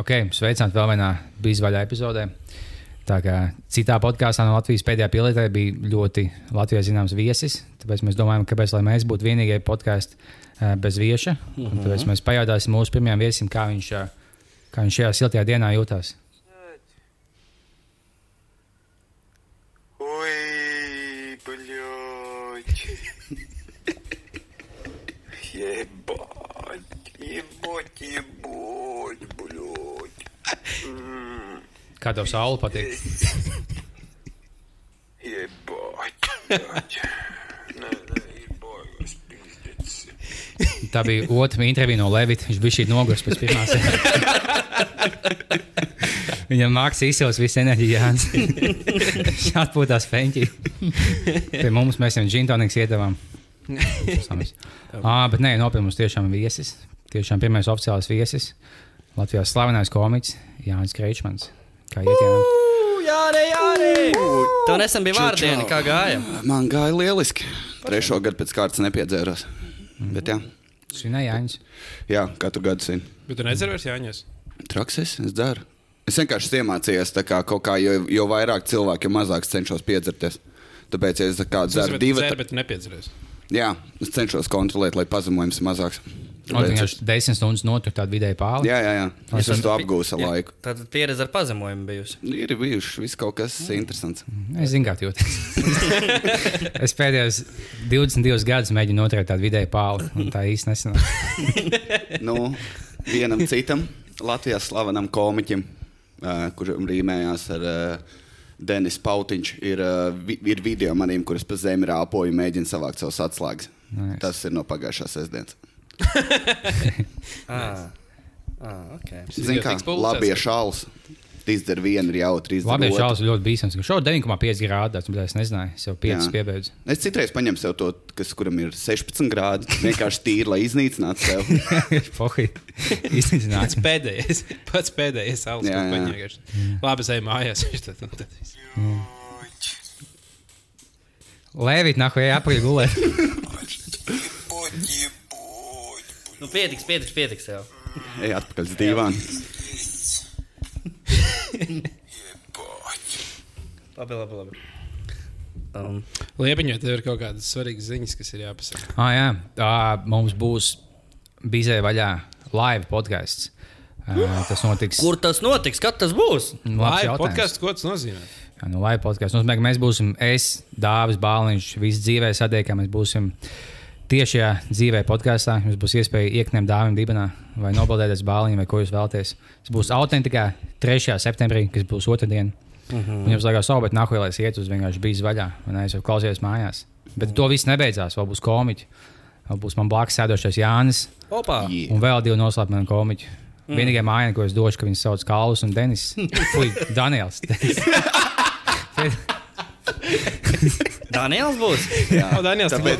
Ok, sveicināti vēl vienā bizvaļā epizodē. Tā kā citā podkāstā no Latvijas pēdējā pielietē bija ļoti Latvijā zināms viesis. Tāpēc mēs domājam, kāpēc mēs būtu vienīgie podkāsti uh, bez vieša. Mm -hmm. Tāpēc mēs pajautāsim mūsu pirmajam viesim, kā viņš, uh, kā viņš šajā siltajā dienā jūtas. Kā tev saule patīk? Tā bija otra intervija no Levita. Viņš bija šī noguris pēc pirmās. Viņam mākslā izsaucās viss enerģijas. Viņš atpūtās feņķī. Pie mums mēs viņam džintoniks iedavām. ah, bet nē, nopietni mums tiešām viesis. Tiešām pirmais oficiāls viesis. Latvijas slavenais komiķis Jānis Kreičmans. Kā iet, Jānis? Jā, nē, jā, nē. Tev nesen bija vārdiena, kā gāja. Man gāja lieliski. Trešo gadu pēc kārtas nepiedzērās. Bet jā, Svinēja Jānis. jā katru gadu svin. Bet tu nedzer vairs Jāņas. Traksis, es dzeru. Es vienkārši iemācījos, tā kā kaut kā, jo, jo vairāk cilvēku, jo mazāk cenšos piedzerties. Tāpēc, ja es tā kā dzeru divu, Dzer, bet nepiedzerēs. jā, es cenšos kontrolēt, lai pazemojums ir mazāks. Desmit stundas notur tādu vidēju pāli. jā, jā, jā. Es ar Jā. laiku. Tad pieredze ar pazemojumu bijusi. Ir bijuši viss kaut kas interesants. Es zinu, kā tu jūties. es pēdējos 22 gadus mēģinu noturēt tādu vidēju pāli. un Tā īsti nesanāca. nu, vienam citam Latvijas slavenam komiķim, uh, kurš rīmējās ar uh, Denis Pautiņš, ir, uh, vi, ir video maniem, kurus pa zemi rāpoju, mēģina savākt savus atslēgas. Nice. Tas ir no pagājušās sestdienas. Ah, ah, okay. Zini, kā labi šāls. Izdzer vienu, ir jautri. Labi, otru. šāds ir ļoti bīstams. Šo 9,5 grādus, bet es nezināju, es jau 5 Jā. piebeidzu. Es citreiz paņemu sev to, kas, kuram ir 16 grādi. Vienkārši tīri, lai iznīcinātu sevi. Pohi, iznīcināts. Pats pēdējais, pats pēdējais alus, ko jā. paņēmuši. Labi, es eju mājās. tad- tad viss. Lēvīt, nahu, ja apakaļ Nu, pietiks, pietiks, pietiks. Jau. Ej, atpakaļ uz divām. Labi, labi, labi. Um. Liepiņā tev ir kaut kādas svarīgas ziņas, kas ir jāpasaka. Ah, jā, ah, mums būs bizē vaļā live podkāsts. Uh, tas notiks. Kur tas notiks? Kad tas būs? Live podkāsts, ko tas nozīmē? Jā, nu, live podkāsts nozīmē, ka mēs būsim es, Dāvis Bāliņš, visu dzīvē sadiekā. Mēs būsim uh, tiešajā dzīvē podkāstā. Jums būs iespēja iekņemt dāvinu dibenā vai nobaldēties bāliņu, vai ko jūs vēlaties. Tas būs autentikā 3. septembrī, kas būs otrdiena. Uh -huh. Jums liekas, oh, bet nākamā lai es iet uz vienkārši bijis vaļā, vai ne? Es jau klausījos mājās. Bet to viss nebeidzās. Vēl būs komiķi. Vēl būs man blakus sēdošais Jānis Opa! Yeah. un vēl divi noslēpumi komiķi. Mm. Vienīgā māja, ko es došu, ka viņi sauc Kalus un Denis. Fui, Daniels. Daniels būs. O, Daniels, tu Tāpēc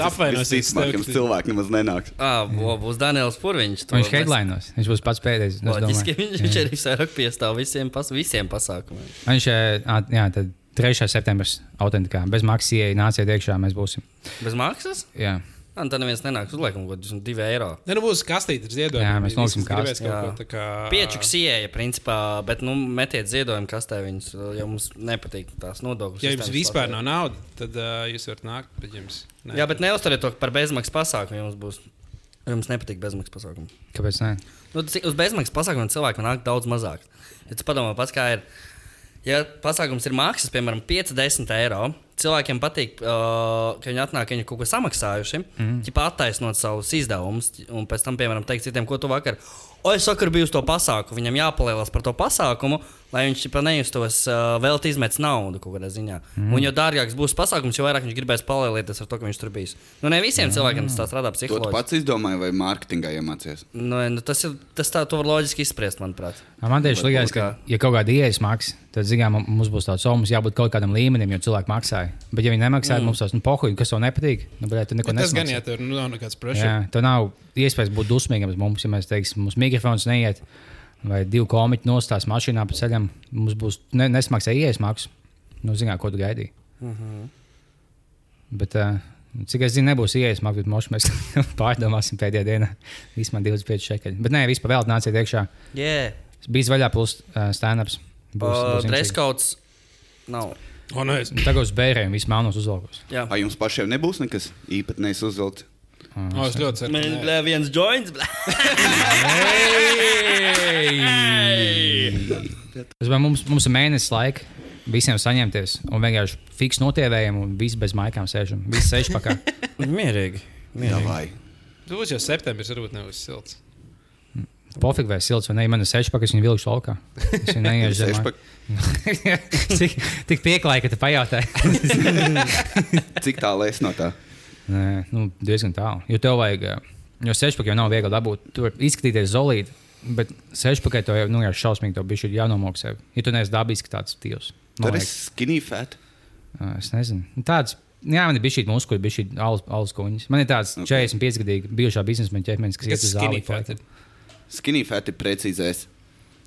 tev, jums ka- cilvēki nemaz nenāks. Ah, bo- būs Daniels Purviņš. To Viņš headlinos. Viņš būs pats pēdējais. es Loģiski, domāju. viņš, viņš arī vairāk piestāv visiem, pas, visiem pasākumiem. Viņš jā, tad 3. septembris autentikā. Bez maksas ieeja, nāciet iekšā, mēs būsim. Bez maksas? Jā. Man tā neviens nenāks uzliekam, kaut kāds 2 eiro. Ne, nu būs kastīte ar ziedojumu. Jā, mēs noliksim jā. tā kā- Piečuks ieeja, principā, bet nu, metiet ziedojumu kastē viņus, jo mums nepatīk tās nodokļu Ja jums vispār nav naudas, tad uh, jūs varat nākt, bet jums. Ne. Jā, bet neuztariet to par bezmaksas pasākumu, jums būs. Jums nepatīk bezmaksas pasākumi. Kāpēc ne? Nu, uz bezmaksas pasākumiem cilvēki nāk daudz mazāk. Ja tu padomā, pats kā ir. Ja pasākums ir maksas, piemēram, 5-10 eiro, cilvēkiem patīk, uh, ka viņi atnāk, ka viņi kaut ko samaksājuši, mm. ja attaisnot savus izdevumus, un pēc tam, piemēram, teikt citiem, ko tu vakar. O, es vakar biju uz to pasākumu, viņam jāpalielās par to pasākumu, lai viņš nejustos uh, vēl izmetis naudu kaut kādā ziņā. Mm. Un jo dārgāks būs pasākums, jo vairāk viņš gribēs palielināties ar to, ka viņš tur bijis. Nu, ne visiem mm. cilvēkiem tas tā strādā To tu psiholoģiski. pats izdomāji vai mārketingā iemācījies? Nu, nu, tas ir tas tā, to var loģiski izspriest, manuprāt. Man tieši likās, ka, ja kaut kāda ieejas maksa, tad, zinām, mums būs tāds, oh, mums jābūt kaut kādam līmenim, jo cilvēki maksāja. Bet, ja viņi nemaksāja, mm. mums tas, nu, pohuļ, kas tev nepatīk, nu, bet tu neko Bet tas gan, nesamaksā. ja tev nu, nav nekāds pressure. Jā, tev nav iespējas būt dusmīgam uz mums, ja mēs teiksim, mums mikrofons neiet, vai divi komiķi nostās mašīnā pa ceļam, mums būs ne, nesmaksā ieejas maksa. Nu, zinām, ko tu gaidīji. Uh Mhm. -huh. Bet, uh, cik es zinu, nebūs ieejas maksa, bet mošu mēs pārdomāsim pēdējā dienā. Vismaz 25 šekļi. Bet nē, vispār vēl nāciet iekšā. Yeah. Bija vaļā plus uh, stand-ups. Būs, Uh, būs codes nav. O, nē, es- Tagad uz bērniem viss melnos uzvalkos. Jā. Vai jums pašiem nebūs nekas īpatnējs uzvilkts? O, es ļoti ceru. Man ir viens joints. Es domāju, mums, mums ir mēnesis laika visiem saņemties. Un vienkārši fiks notievējam, un viss bez maikām sēžam. Visi sēž pakā. Mierīgi. Jā, vai. Būs jau septembris, varbūt nevis silts. Pofīgi vai silts, vai ne? Man ir es viņu vilkšu laukā. Es viņu. Sešpak- Cik, tik pieklājīgi, ka tu pajautāji. Cik tālu es no tā? Nē, nu, diezgan tālu. Jo tev vajag, jo sešpakai jau nav viegli dabūt. Tu vari izskatīties zolīti, bet sešpakai to jau nu, jau šausmīgi to bišķi jānomok sev. Ja tu neesi dabiski tāds tīvs. Tur ir skinny fat. Es nezinu. Nu, Tāds, jā, man ir bijis šī muskuļi, bija šī alus kuņas. Man ir tāds Ok. 45 gadīgs bijušā biznesmeņa ķermenis, kas uz skinny fat ir? Skinny fat ir precīzais.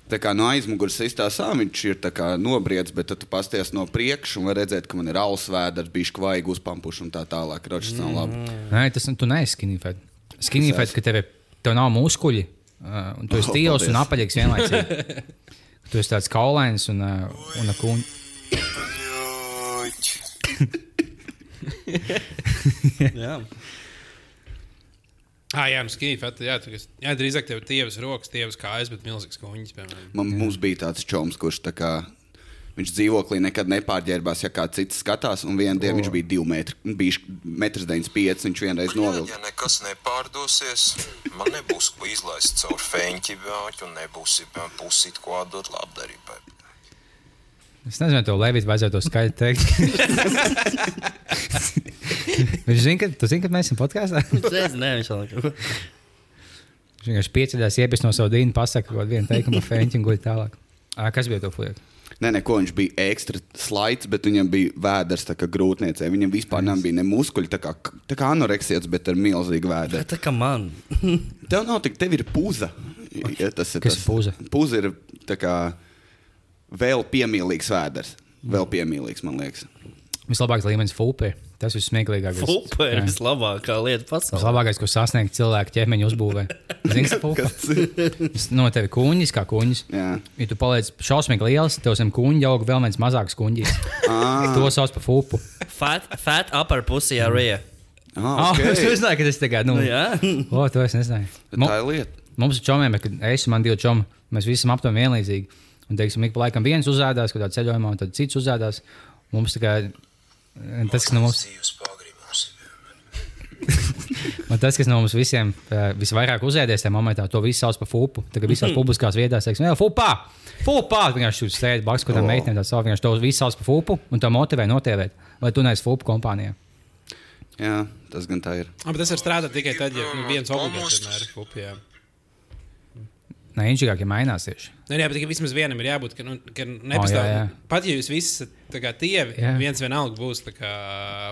Tā kā no aizmugures izstāstā viņš ir tā kā nobriedz, bet tad tu pasties no priekša un var redzēt, ka man ir alus vēders, bijis kvaigi uzpampuši un tā tālāk. Ročs nav labi. Nē, tas tu neesi Es fat, ka tev, tev nav muskuļi, uh, un tu esi Oh, tīvs paldies. un apaļīgs vienlaicīgi. tu esi tāds kaulains un, uh, un kuņš. Jā. Ah, jā, nu skinny fat. Jā, tu, jā, drīzāk tev ir tievas rokas, tievas kājas, bet milzīgs kuņģis, piemēram. Man, mums bija tāds čoms, kurš tā kā. Viņš dzīvoklī nekad nepārģērbās, ja kāds cits skatās. Un vienā dienā viņš bija 2 metri. Viņš bija 1,95 m. Viņš vienreiz novilka. Ja nekas nepārdosies, man nebūs ko izlaist caur feņķi, un nebūs pusīt, ko atdot labdarībai. Es nezinu, to Levita vajadzētu to skaļi teikt. Viņš zina, ka, tu zini, ka mēs esam podkāstā. Es nezinu, viņš vēl kaut ko. Viņš vienkārši pieceļās, iepis no savu dīnu, pasakā kaut kādu vienu teikumu, fēņķi un guļ tālāk. Ā, Kas bija to fliek? Nē, neko viņš bija ekstra slaids, bet viņam bija vēders kā grūtniecei. Viņam vispār nebija ne muskuļi, tā kā, tā kā anoreksijas, bet ar milzīgu vēderi. Tā kā man. Tev nav tik, tev ir pūza. Ja tas ir Kas tas. pūza? Pūza ir tā kā vēl piemīlīgs vēders. Vēl piemīlīgs, man liekas. Vislabākais līmenis fulpē. Tas ir smieklīgākais. Fupa ir vislabākā lieta pasaulē. Vislabākais, ko sasniegt cilvēku ķermeņa uzbūvē. Zini, kas fulpē? Tas no tevis kuņģis, kā kuņģis. Jā. Ja tu paliec šausmīgi liels, tev zem kuņģa aug vēl viens mazāks kuņģis. Ah, To sauc par fulpu. Fat, fat upper pussy area. Oh, ah, es okay. nezināju, ka tas tagad, nu, Nu, jā. o, to es nezināju. Tā ir lieta. Mums ir čomiem, kad es un man divi čomi, mēs visi esam aptuveni vienlīdzīgi. Un, teiksim, ik pa laikam viens uzrādās, kad tādā ceļojumā, un tad cits uzrādās. Mums tā kā tas, kas no mums, man tas, kas no mums visiem eh, visvairāk uzēdies tajā momentā, to visu sauc par fupu. Tagad visās publiskās vietās teiksim, jā, fupā! Fupā! Vienkārši jūs sēžat blakus kādam oh. meitenēm, tāds vienkārši to visu sauc par fupu, un to motivē notievēt. Vai tu neesi fupu kompānijā? Jā, tas gan tā ir. Ah, bet tas var strādāt tikai tad, ja nu, viens obligāti ir fupa. Jā. Nē, inčīgāk, ja mainās. Nē, jā, bet tikai vismaz vienam ir jābūt, ka, nu, ka jā, nepastāv. jā. Pat ja jūs visi esat tā kā tievi, Jā. viens vienalga būs tā kā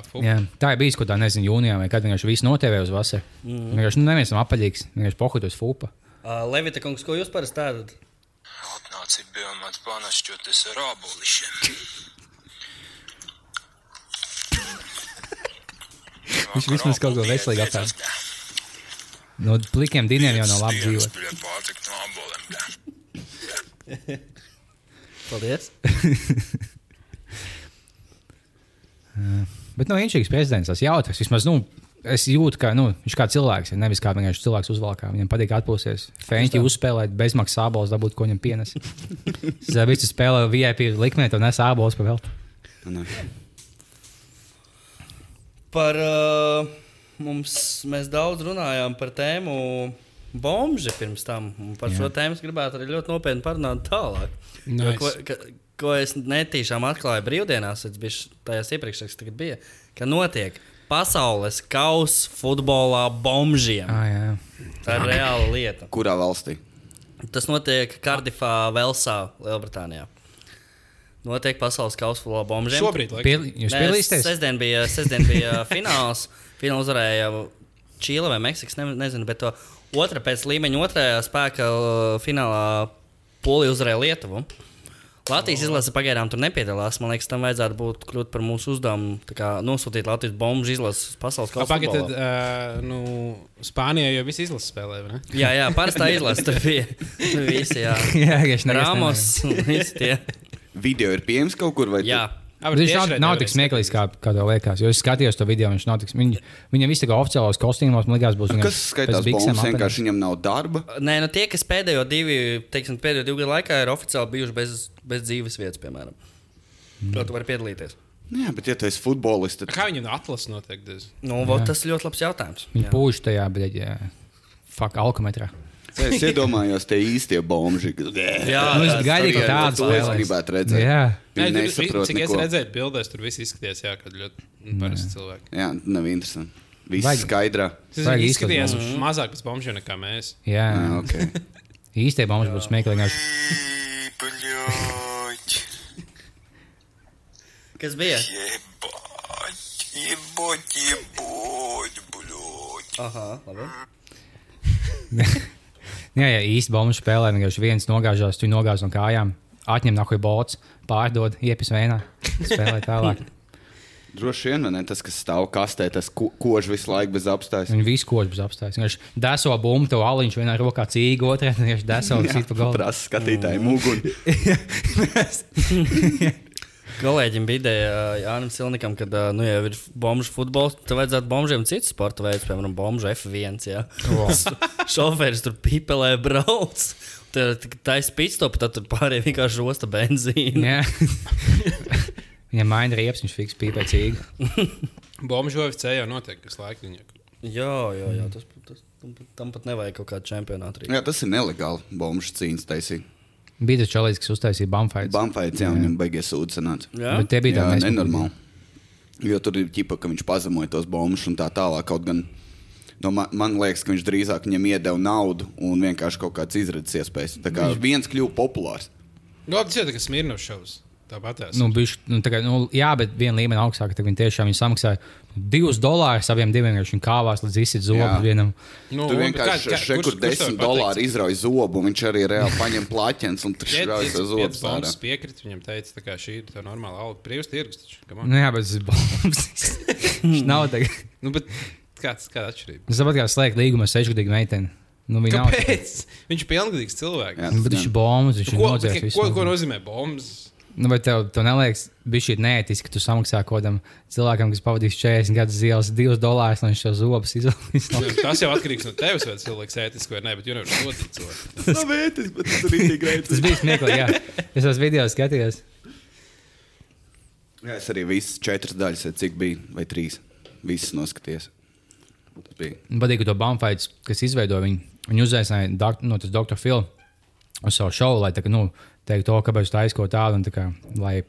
fupa. Jā, tā ir bijis kaut kādā, nezinu, jūnijā, vai kad vienkārši viss notievē uz vasaru. Mm. Vienkārši, nu, neviens nav apaļīgs, vienkārši pohutos fupa. Uh, Levita kungs, ko jūs parasti ēdat? Atnāci bija mans panašķoties ar ābolišiem. Viņš vismaz kaut ko veselīgu apēd. No plikiem dīniem jau nav labi dzīvot. Paldies. Bet, nu, inčīgs prezidents, tas jautrs. Vismaz, nu, es jūtu, ka nu, viņš kā cilvēks ir. Nevis kā vienkārši cilvēks uzvalkā. Viņam patīk atpūsties. Fēniņķi uzspēlēt, bezmaksas sābols, dabūt, ko viņam pienes. Zabīts spēlē VIP likmē, to nes sābols pa veltu. Nu, Par uh, mums mēs daudz runājām par tēmu bomži pirms tam. un Par Jā. šo tēmu es gribētu arī ļoti nopietni parunāt tālāk. Jo, Nice. Ko, ka, ko es netīšām atklāju brīvdienās, tas bija tajās iepriekšējās, kad bija, ka notiek pasaules kausa futbolā bombžiem. Ah, jā. Tā ir reāla lieta. Kurā valstī? Tas notiek Kardifā, Velsā, Lielbritānijā. Notiek pasaules kausa futbolā bombžiem. Šobrīd. Piel, jūs piedalīsieties? Sestdien bija, sestdien bija fināls. Fināls uzvarēja Čīla vai Meksikas, ne, nezinu, bet to otrā pēc līmeņa, otrajā spēka uh, finālā Polija uzvarēja Lietuvu. Latvijas izlase pagaidām tur nepiedalās. Man liekas, tam vajadzētu būt kļūt par mūsu uzdevumu. Nosūtīt Latvijas bombu izlases uz pasaules kausa. Futbolā. tad, uh, nu, Spānijā jau viss izlases spēlē, vai ne? Jā, jā, parastā izlase tur bija. Visi, jā. Jā. Rāmos, visi tie. Video ir pieejams kaut kur vai tu- Jā. Ah, Bet Viņš nav, nav tik smieklīgs, kā, kā tev liekas. Jo es skatījos to video, viņš nav tik smieklīgs. Viņam viss tā kā oficiālos kostīmos, man liekas, būs. viņam Kas skaitās biksēm. Vienkārši viņam nav darba. Nē, nu tie, kas pēdējo divi, teiksim, pēdējo divu gadu laikā ir oficiāli bijuši bez, bez dzīves vietas, piemēram. Kā tu vari piedalīties? Jā, bet ja tu esi futbolists, tad Kā viņam atlases notiek? Nu, vot, tas ir ļoti labs jautājums. Viņi Jā. pūš tajā, bet, jā, fuck, alkometrā. es iedomājos, tie īstie bomži. Jā, Nu, es tas- gaidīju, ka to tādas es spēlēs. gribētu redzēt. Jā. Nē, Viņi tur, nesaprot cik es neko. redzēju, bildēs, tur viss izskatījās, jā, kad ļoti nu, parasti cilvēki. Jā, nav interesanti. Viss Vajag- skaidrā. Tas Vajag izskatījās izskatīt. mazāk pēc bombžiem nekā mēs. Jā, Jā, okay. īstie bombas būs smieklīgi. Блять, Kas bija? ебать, ебать, ебать, блять. Aha, labi. Jā, jā, īsti bombu spēlē. Vienkārši viens nogāžās, tu nogāz no kājām, atņem nahuj bots, pārdod, iepis vēnā, spēlē tālāk. Droši vien, ne? Tas, kas stāv kastē, tas ko, kož visu laiku bez apstājas. Viņi visu kož bez apstājas. Viņš deso bumbu, to aliņš vienā rokā cīga, otrā viņš deso sit pa galvu. Prasa skatītājiem uguni. Kolēģim bija ideja Jānis Silnikam, ka nu, jau ir bombuļu futbols. Tad vajadzētu bombžiem citu sporta veidu, piemēram, bombuļu F1. Jā. Šoferis tur pipelē brauc. Tad tā ir spīdstopa, tad tur pārējie vienkārši rosta benzīnu. Viņam maina riepas, viņš fiks pīpē cīga. Bombžu OFC jau notiek, kas laika viņa. Jā, jā, jā tas, tas, tam, tam pat nevajag kaut kādu čempionātu. rīkot. Jā, tas ir nelegāli. Bombuļs cīņas taisīt. Bija tas čalīts, kas uztaisīja bumfights. Bamfaits, jā, viņam beigas sūdzes sanāca. Jā, Bet tie bija Jā, tādi nenormāli. Jo tur ir ķipa, ka viņš pazemoja tos bombus un tā tālāk. Kaut gan no man, man liekas, ka viņš drīzāk viņam iedeva naudu un vienkārši kaut kādas izredzes iespējas. Tā kā viens kļuva populārs. Nu, tas jau tā kā Smirnovs šovs. Tāpat tās. Nu, bišķi, nu, tā kā, nu, jā, bet viena līmeņa augstāk. Tad viņi tiešām viņi samaksāja divus dolārus saviem diviem. Viņš kāvās līdz izsit zobu vienam. nu, Tur bet vienkārši kā- kā- šeit, kur kurš- kurš tev 10 pateiks? dolāri izrauj zobu, un viņš arī reāli paņem plaķens un Piec- šāvis piec- ar zobu. piec bombas piekrita, viņam teica, ka šī ir tā normāla alga. Brīvs tirgus taču. Nu, jā, bet tas ir bombs. Viņš nav tagad. Nu, bet kāds, kāda atšķirība? Es saprotu, kā slēgt līgumu ar sešgadīgu meiteni. Nu, viņa nav. Kāpēc? Viņš ir pilngadīgs cilvēks. Jā. Nu, Bet viņš ir bombs, viņš ir Ko, ko, ko nozīmē bombas? Nu, bet tev, tev neliekas, bija šī neētiski, ka tu samaksā kaut kādam cilvēkam, kas pavadīs 40 gadus zils, 2 dolārus, lai viņš šo zobus izvēlētos. Tas jau atkarīgs no tevis, vai cilvēks ētiski vai nē, bet jūs nevarat sodīt cilvēku. Tas nav vērtīgs, bet tas ir īsti grēts. Tas bija smieklīgi, jā. Es tos video skatījos. Jā, es arī visas četras daļas, vai cik bija, vai trīs. Visas noskaties. Patīk, ka to Bamfaits, kas izveidoja viņu, viņu uzaicināja dok, no, tas Dr. Uz savu šovu, lai tā, nu, teiktu, to, kāpēc tā aizko tādu, un tā kā, lai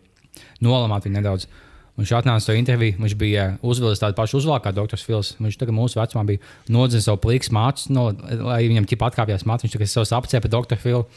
nolamātu viņu nedaudz. Viņš atnāca to interviju, viņš bija uzvilcis tādu pašu uzvalku kā Dr. Fils. Viņš kā mūsu vecumā bija nodzis savu pliks mācu, no, lai viņam ķip atkāpjas mācu. Viņš kā savus apcēpa Dr. Phil.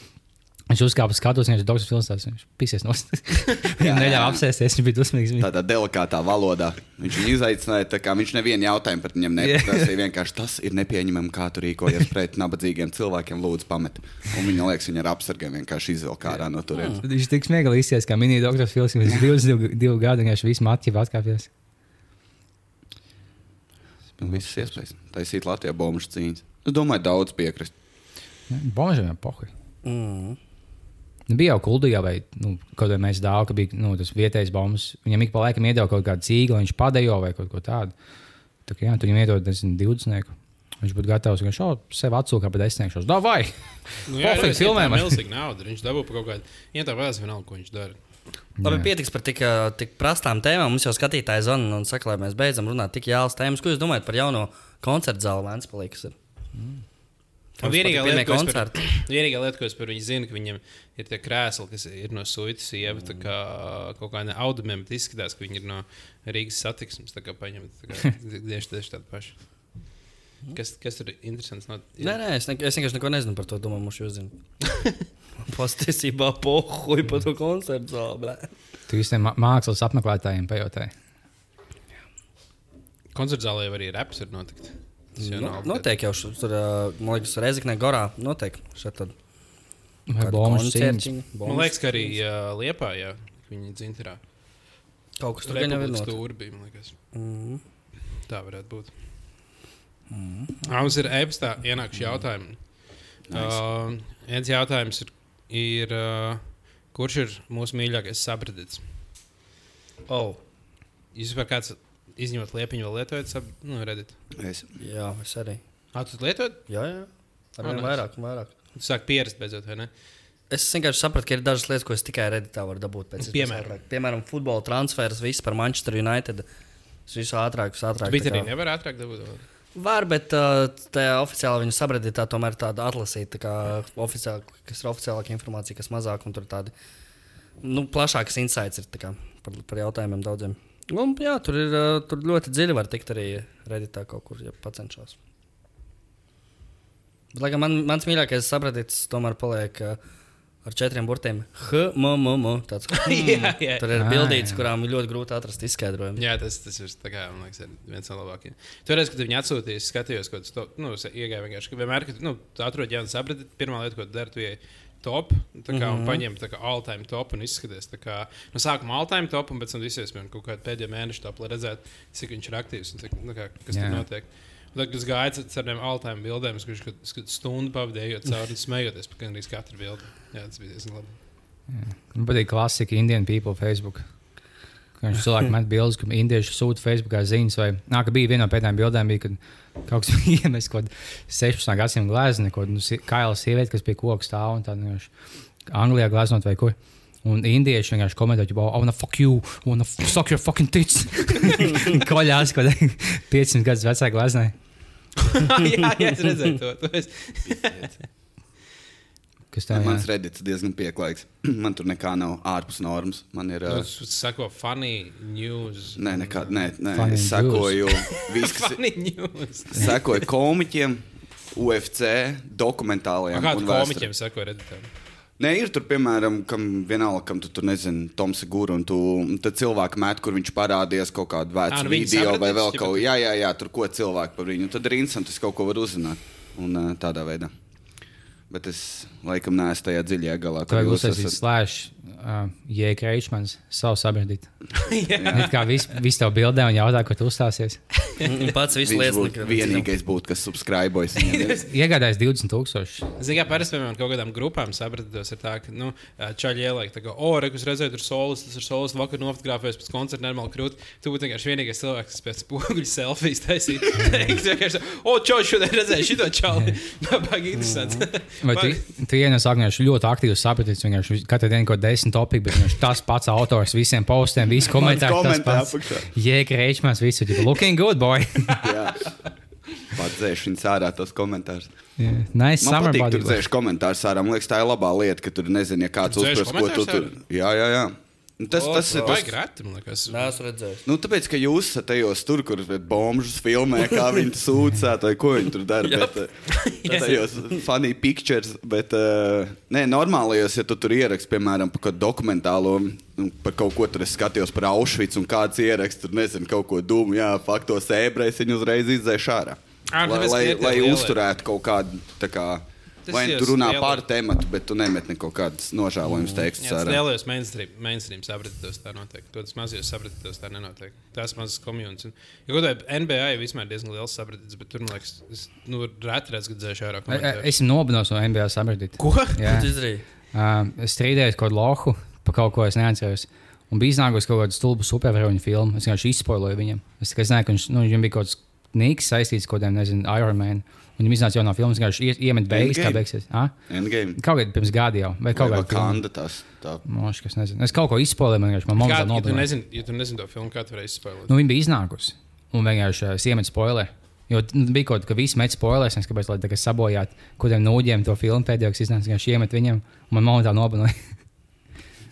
Viņš uzkāpa skatos, viņš ir Dr. Fils. tās Viņš pisies no Viņam neļāva apsēsties, viņš bija dusmīgs. Viņu- Tādā delikātā valodā. Viņš viņu izaicināja, tā kā viņš nevienu jautājumu par viņam neprasīja. Vienkārši tas ir nepieņemami, kā tu rīkojies pret nabadzīgiem cilvēkiem. Lūdzu, pamet. Un viņa liekas, viņa ar apsargiem vienkārši izvilka ārā no turienes. Viņš tik smieklīgi izsies, kā mini Dr. Fils. Viņš ir 22 gadi, un viņš visu matķi atkāpjas. Visas iespējas. Taisīt Latvijā bombušu cīņas. Es domāju, daudz piekrist. Jau pohi. Mm. Nu, bija jau kuldīgā, vai nu, kaut kā mēs dāvājām, ka bija nu, tas vietējais bombas. Viņam ik pa laikam iedeva kaut kādu cīgu, viņš padejo vai kaut ko tādu. Tā kā jā, tu viņam iedod, nezinu, 20. Viņš būtu gatavs, viņš jau sev atsūkā pa desmitniekšos. Da, vai! Nu, jā, Pofīgi, ir filmējam. milzīgi nauda. Viņš dabū par kaut kādu. Ja tā vēlas, vienalga, ko viņš dara. Labi, pietiks par tik, tik prastām tēmām. Mums jau skatītāji zvana un saka, lai mēs beidzam runāt tik jālas tēmas. Ko jūs domājat par jauno koncertu zāli Vēnspilī? kas ir? Mums Vienīgā lieta, par, vienīgā lieta, ko es par viņu zinu, ka viņam ir tie krēsli, kas ir no suitas sieva, tā kā kaut kāda audumiem, bet izskatās, ka viņi ir no Rīgas satiksmes. Tā kā paņemt tā kā tieši, tieši tādu pašu. Kas, kas tur ir interesants? No, Nē, nē, es, ne, es vienkārši neko nezinu par to. Domāju, mums jūs zināt. Patiesībā pohuļ par to koncertu zāli. blē. Tu visiem mā- mākslas apmeklētājiem pajautāji. Koncerts zālē jau arī reps ir notikt. Nav. noteikti jau tur, man liekas, Reizekne Gorā. Noteikti. Šeit tad. Man liekas, ka arī uh, Liepā, jā, viņi dzinterā. kaut kas tur gan jau ir stūri bija, man liekas. Mhm. Tā varētu būt. Mm. Mums ir e-pastā ienākuši jautājumi. Uh, viens jautājums ir, ir uh, kurš ir mūsu mīļākais sabradīts? Oh, Jūs vispār kāds izņemot liepiņu vēl lietojat, sab, nu, redīt. Es, jā, es arī. Ah, tu lietojat? Jā, jā. Ar Ah, vien nice. vairāk un vairāk. Tu sāk pierast beidzot, vai ne? Es vienkārši sapratu, ka ir dažas lietas, ko es tikai redītā varu dabūt. Pēc iespējas Piemēram? Piemēram, futbola transfers, viss par Manchester United. Tas viss ātrāk, viss ātrāk. Tā arī kā- nevar ātrāk dabūt. Var, bet uh, tajā oficiāli viņu sabredītā tomēr tāda atlasīta, tā kā oficiāli, kas ir oficiālāka informācija, kas mazāk, un tur tādi nu, plašākas insights ir tā kā, par, par jautājumiem daudziem. Un, jā, tur ir tur ļoti dziļi var tikt arī redītā kaut kur, ja pacenšos. Bet, lai gan man, mans mīļākais sabredīts tomēr paliek ar četriem burtiem. H, m, m, m. Tāds, Jā, jā. Tur ir Ah, bildītas, kurām ir ļoti grūti atrast izskaidrojumu. Jā, tas, tas ir tā kā, man liekas, ir viens no labākajiem. Toreiz, kad viņi atsūtīja, es skatījos, ko tas nu, es iegāju vienkārši. Vienmēr, kad nu, atrod jaunu saprati, pirmā lieta, ko dari, tu ej top, tā kā, mm -hmm. un paņem tā kā all-time top un izskaties. tā Kā, no sākuma all-time top, un pēc tam visies man kaut kādā pēdējā mēneša top, lai redzētu, cik viņš ir aktīvs un cik, nu, kā, kas Jā. tur notiek. Un Tad, kad es gāju ar tādiem all-time bildēm, es kurš kad stundu pavadīju cauri un smejoties par gandrīz katru bildi. Jā, tas bija diezgan labi. Man patīk klasika Indian people Facebook. Viņš cilvēki met bildes, ka indieši sūta Facebookā ziņas. Vai, nā, ka bija viena no pēdējām bildēm, bija, kad kaut kas bija iemests kaut kādā 16. gadsimta glezniecībā, kaut kāda kaila sieviete, kas pie koka stāv un tādā vienkārši Anglijā gleznot vai kur. Un indieši vienkārši komentē, ka, oh, no fuck you, oh, no fuck your fucking tits. Koļās, kādā 500 gadus vecā gleznē. jā, jā, es redzēju to. to es... Kas tā mans ir? redīts diezgan pieklājīgs. Man tur nekā nav ārpus normas. Man ir. Nu, Uh, Es sako, funny news. Nē, nekā, nē, nē Funny es sekoju news. sekoju komiķiem, UFC, dokumentālajiem. Vēsture. komiķiem sako, redzēt? Nē, ir tur, piemēram, kam vienalga, kam tu tur nezini, Toms Gūra, un, tu, un tad cilvēki met, kur viņš parādījās kaut kādu vecu nu video vai vēl kaut ko. Jā, jā, jā, tur ko cilvēki par viņu. Un tad ir interesanti, es kaut ko varu uzzināt. Un tādā veidā. Bet es laikam neesmu tajā dziļajā galā. Vajag jūs esat. slēdz, uh, jēga reičmans, savu sabiedrību. It kā viss vis tev bildē un jautā, ko tu uzstāsies. Un pats viss Viņš lietas būtu vienīgais, būt, kas subscribojas. viņam. Iegādājas 20,000. Zini, kā parasti piemēram kaut kādām grupām sapratos, ir tā, ka, nu, čaļi ieliek, tā kā, o, re, kas redzēja, tur solis, tas ir solis, vakar nofotografējis pēc koncerta, normāli krūt. Tu būtu vienkārši vienīgais cilvēks, kas pēc spoguļu selfijas taisīja. Es vienkārši, o, čau, šodien redzēju šito čali. Baigi interesants. Vai tu, tu ienes vienkārši ļoti aktīvs sapratis, vienkārši katru dienu kaut desmit topiki, bet viņš tas pats autors visiem postiem, visi komentāri. tas. Jēga reičmans, visu, tipo, looking good, boy. Jā. Pats dzēš viņas ārā tos komentārus. yeah. Nice Man summer patīk, tur dzēš komentārus ārā. Man liekas, tā ir labā lieta, ka tur nezini, ja kāds uzprast, ko tu tur. Jā, jā, jā. Tas, O, tas ir tas, man liekas. Nē, es redzēju. Nu, tāpēc, ka jūs esat tajos tur, kur bombžus filmē, kā viņi sūdzēt, vai ko viņi tur dara. Bet, eh, tajos funny pictures, bet uh, nē, normālajos, ja tu tur ieraksti, piemēram, par dokumentālo, nu, par kaut ko tur es skatījos par Auschwitz, un kāds ieraksts tur nezinu, kaut ko dūmu, jā, faktos ebrejas, viņi uzreiz izdzēš ārā. Lai, tāpēc, lai, ir lai lielie- uzturētu kaut kādu, tā kā, Tas vai nu jau tu runā lielie- par tēmatu, bet tu nemet kaut kādas nožēlojumas tekstus Jā, tas lielajos mainstream, mainstream sapratītos tā notiek. To tas mazajos sapratītos tā nenotiek. Tās mazas komunijas. Un, ja NBA ir vispār diezgan liels sapratīts, bet tur, man liekas, es nu, reti redzu, ka dzēšu ārā komentārus. Es esmu nobinos no NBA sapratis. Ko? Jā. Tu izdarīji. Um, es strīdējos kaut kādu lohu par kaut ko, es neatceros. Un bija iznākusi kaut kāda stulba supervaroņu filma. Es vienkārši izspoiloju viņam. Es tikai zināju, ka viņš, nu, viņam bija kaut kāds nīks saistīts ar kaut kādiem, nezinu, Iron Man. Un viņam iznāca jaunā filma, viņš vienkārši ie- iemet beigas, kā Endgame? beigsies. Endgame. Kaut kādā pirms gada jau, vai kaut kādā. Wakanda tas. Tā. Moši, kas nezinu. Es kaut ko izspoiloju, man vienkārši man Kā, mamma ja, tu nezini, ja tu nezini to filmu, kā tu varēsi spēlēt? Nu, viņa bija iznākusi. Un vienkārši uh, es iemetu spoileri. Jo nu, bija kaut kas, ka visi met spoilerus, es kāpēc, lai tā kā sabojātu kādiem nūģiem to filmu pēdējo, kas iznāca, vienkārši iemet viņam. Un man mamma tā nobija.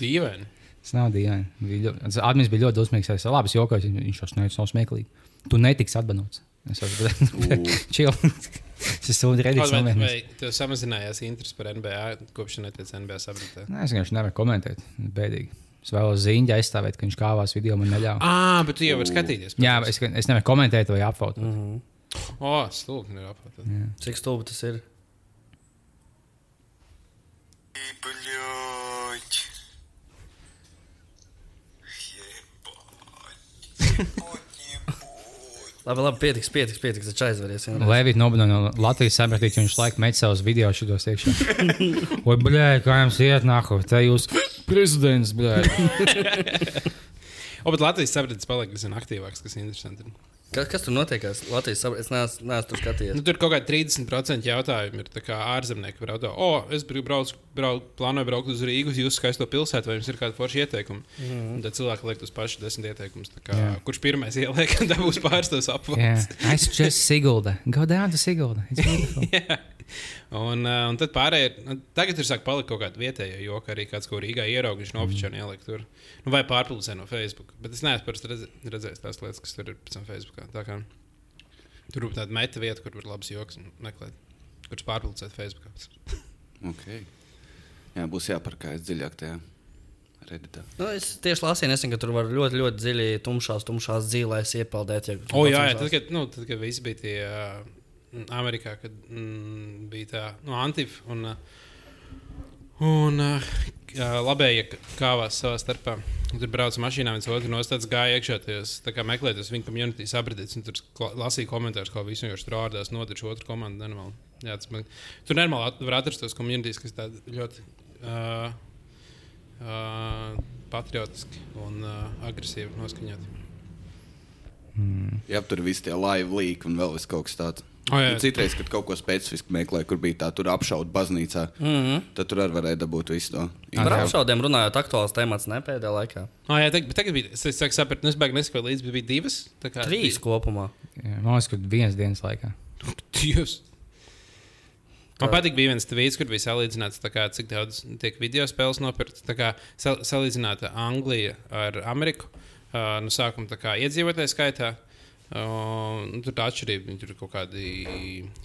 Dīvaini. Tas nav dīvaini. Bija ļoti- tas Admins bija ļoti dusmīgs. Es labi jokoju, viņš jau sniedz savu smieklīgi. Tu netiksi atbanots. Es jau čil. Es esmu Vai, redzīgs. vai, Nē, vai tev samazinājās interesi par NBA kopš netiec NBA sabratē? es vienkārši nevaru komentēt. Bēdīgi. Es vēlos ziņā aizstāvēt, ka viņš kāvās video man neļāva. Ah, bet tu jau vari skatīties. Jā, es, es nevaru komentēt vai apfot. Mm -hmm. O, oh, stulbi, nevar apgūt. Cik stulbi tas ir? Labi, labi, pietiks, pietiks, pietiks. Taču aizveries. Levita nobina no Latvijas sapratīja, ka viņš laikam met savus video šitos iekšā. Oi, blē, kā jums iet nāku, te jūs prezidents, blē. O, bet Latvijas sabiedrības paliek aizvien aktīvāks, kas ir interesanti. Kas, kas tur notiekās? Latvijas sabiedrība. Es neesmu, neesmu tur skatījies. Nu, tur kaut kādi 30% jautājumu ir tā kā ārzemnieki. Var jautāt, o, es gribu braukt, braukt, plānoju braukt uz Rīgas, jūs skaisto pilsētu, vai jums ir kādi forši ieteikumi. Mm -hmm. Tad cilvēki liek tos pašus desmit ieteikumus. tā kā, Jā. Kurš pirmais ieliek, tad būs pāris tos Yeah. apvalsts. I suggest Sigulda. Go down to Sigulda. It's beautiful. Un, uh, un tad pārējie, nu, tagad ir sāk palikt kaut kāda vietējā joka, arī kāds, ko Rīgā ierauga, viņš nofočē un ieliek tur. Nu, vai pārpildusē no Facebook. Bet es neesmu parasti redz, redzējis tās lietas, kas tur ir pēc tam Facebookā. Tā kā Tur ir tāda meta vieta, kur var labs joks un meklēt, kurš pārpildusēt Facebookā. Okay. Jā, būs jāparkājas dziļāk tajā redītā. Nu, es tieši lasīju, nesen, ka tur var ļoti, ļoti dziļi tumšās, tumšās dzīvēs iepeldēt. Ja O, jā, jā tad, kad, nu, tad, kad visi bija tie uh, Amerikā, kad mm, bija tā nu, Antifa un, uh, un uh, labējie kāvās savā starpā. Tur brauca mašīnā, viens otru nostājas, gāja iekšā tajos, tā kā meklēja tos viņa community sabradīts, un tur lasīja komentārus, kā visi vienkārši tur ārdās, nodirž otru komandu. Nenormāli. Jā, tas man, tur normāli at- var atrast tos communities, kas tādi ļoti uh, uh, patriotiski un uh, agresīvi noskaņoti. Jā, tur viss tie live leak un vēl viss kaut kas tāds. O, jā. Citreiz, kad kaut ko specifisku meklēju, kur bija tā, tur apšauda baznīcā, mm -hmm. tad tur arī varēja dabūt visu to. Par apšaudēm runājot, aktuāls temats ne pēdējā laikā. Ah, jā, tagad, tagad bija. Es sāku saprast, nu, es beigās nesakoju līdzi, bet bija divas. tā kā- Trīs kopumā. Jā, Man liekas, ka vienas dienas laikā. Dievs. Man patīk, bija viens tvīts, kur bija salīdzināts, tā kā, cik daudz tiek video spēles nopirktas. Tā kā sal salīdzināta Anglija ar Ameriku. Uh, no sākuma tā kā iedzīvotāju skaitā. Uh, nu, tur tā atšķirība tur ir kaut kādi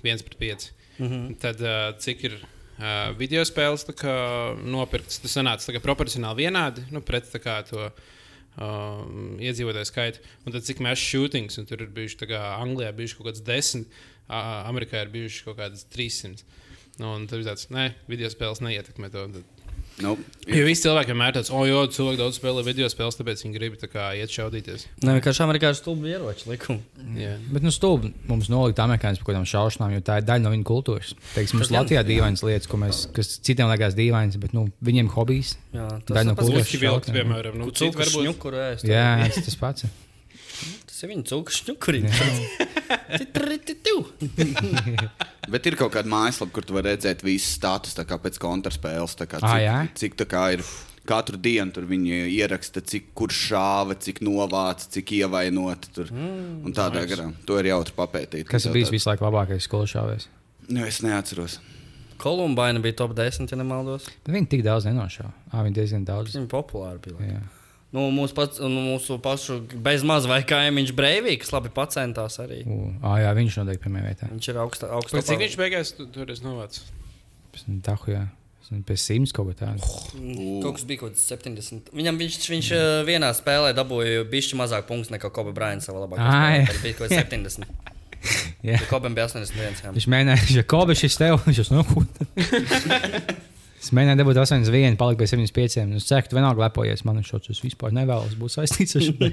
viens pret pieci. Mm -hmm. Tad uh, cik ir uh, video spēles kā, nopirktas, tas sanāca kā proporcionāli vienādi nu, pret kā, to. Um, iedzīvotāju skaitu, un tad cik mēs shootings, un tur ir bijuši, tā kā Anglijā bijuši kaut kāds desmit, uh, Amerikā ir bijuši kaut kādas 300. Nu, un tad ir tāds, nē, video spēles neietekmē to. Tad, Nu, jo visi cilvēki vienmēr tāds, oh, jo cilvēki daudz spēlē video spēles, tāpēc viņi grib tā kā iet šaudīties. Nē, vienkārši amerikāņu stulbi ieroči likumu. Jā. Bet, nu, stulbi mums nolikt amerikāņus par kaut kādām šaušanām, jo tā ir daļa no viņu kultūras. Teiksim, mums Tas Latvijā jā. dīvainas lietas, ko mēs, kas citiem liekas dīvainas, bet nu, viņiem hobijs. Jā, Daļa no tas kultūras. Puķi vilks, šaut, jā. piemēram, nu, citi Cūku varbūt. šņukuru. Jā, tas tas pats. Tas ir viņa cūku šņukurī. Bet ir kaut kāda mājaslapa, kur tu vari redzēt visus status pēc kontraspēles. kā Ā, Cik, jā? cik tā kā ir katru dienu tur viņi ieraksta, cik kurš šāva, cik novāca, cik ievainota. Tur. Mm, tādā garā. To ir jautri papētīt. Kas ir bijis visu laiku labākais skolas šāvējs? Nu, es neatceros. Kolumbaina bija top 10, ja nemaldos. Bet Viņi tik daudz nenošāva. Ah, viņi diezgan daudz. Viņa populāra bija. Jā. Nu, mūsu, pats, nu, mūsu pašu bezmaz vai kaimiņš Breivīks labi pacentās arī. U, ah, jā, viņš noteikti pirmajā vietā. Viņš ir augsta, augsta Pēc cik viņš beigās tu- tur es novācu? Pēc tam Tahu, jā. Pēc simts kaut ko tādu. Kaut kas bija kaut kāds 70. Viņam viņš, viņš mm. vienā spēlē dabūja bišķi mazāk punktus nekā Kobe Bryant savā labākajā spēlē. Tad bija kaut kāds 70. Jā. Ja Kobam bija 81. Jā. Viņš mēģināja, ja Kobe šis tev, viņš jau nokūta. Es mēģināju dabūt 81, palikt pie 75. Nu, Es ceru, ka tu vienalga lepojies. Man šis tas vispār nevēlas būt saistīts ar šo.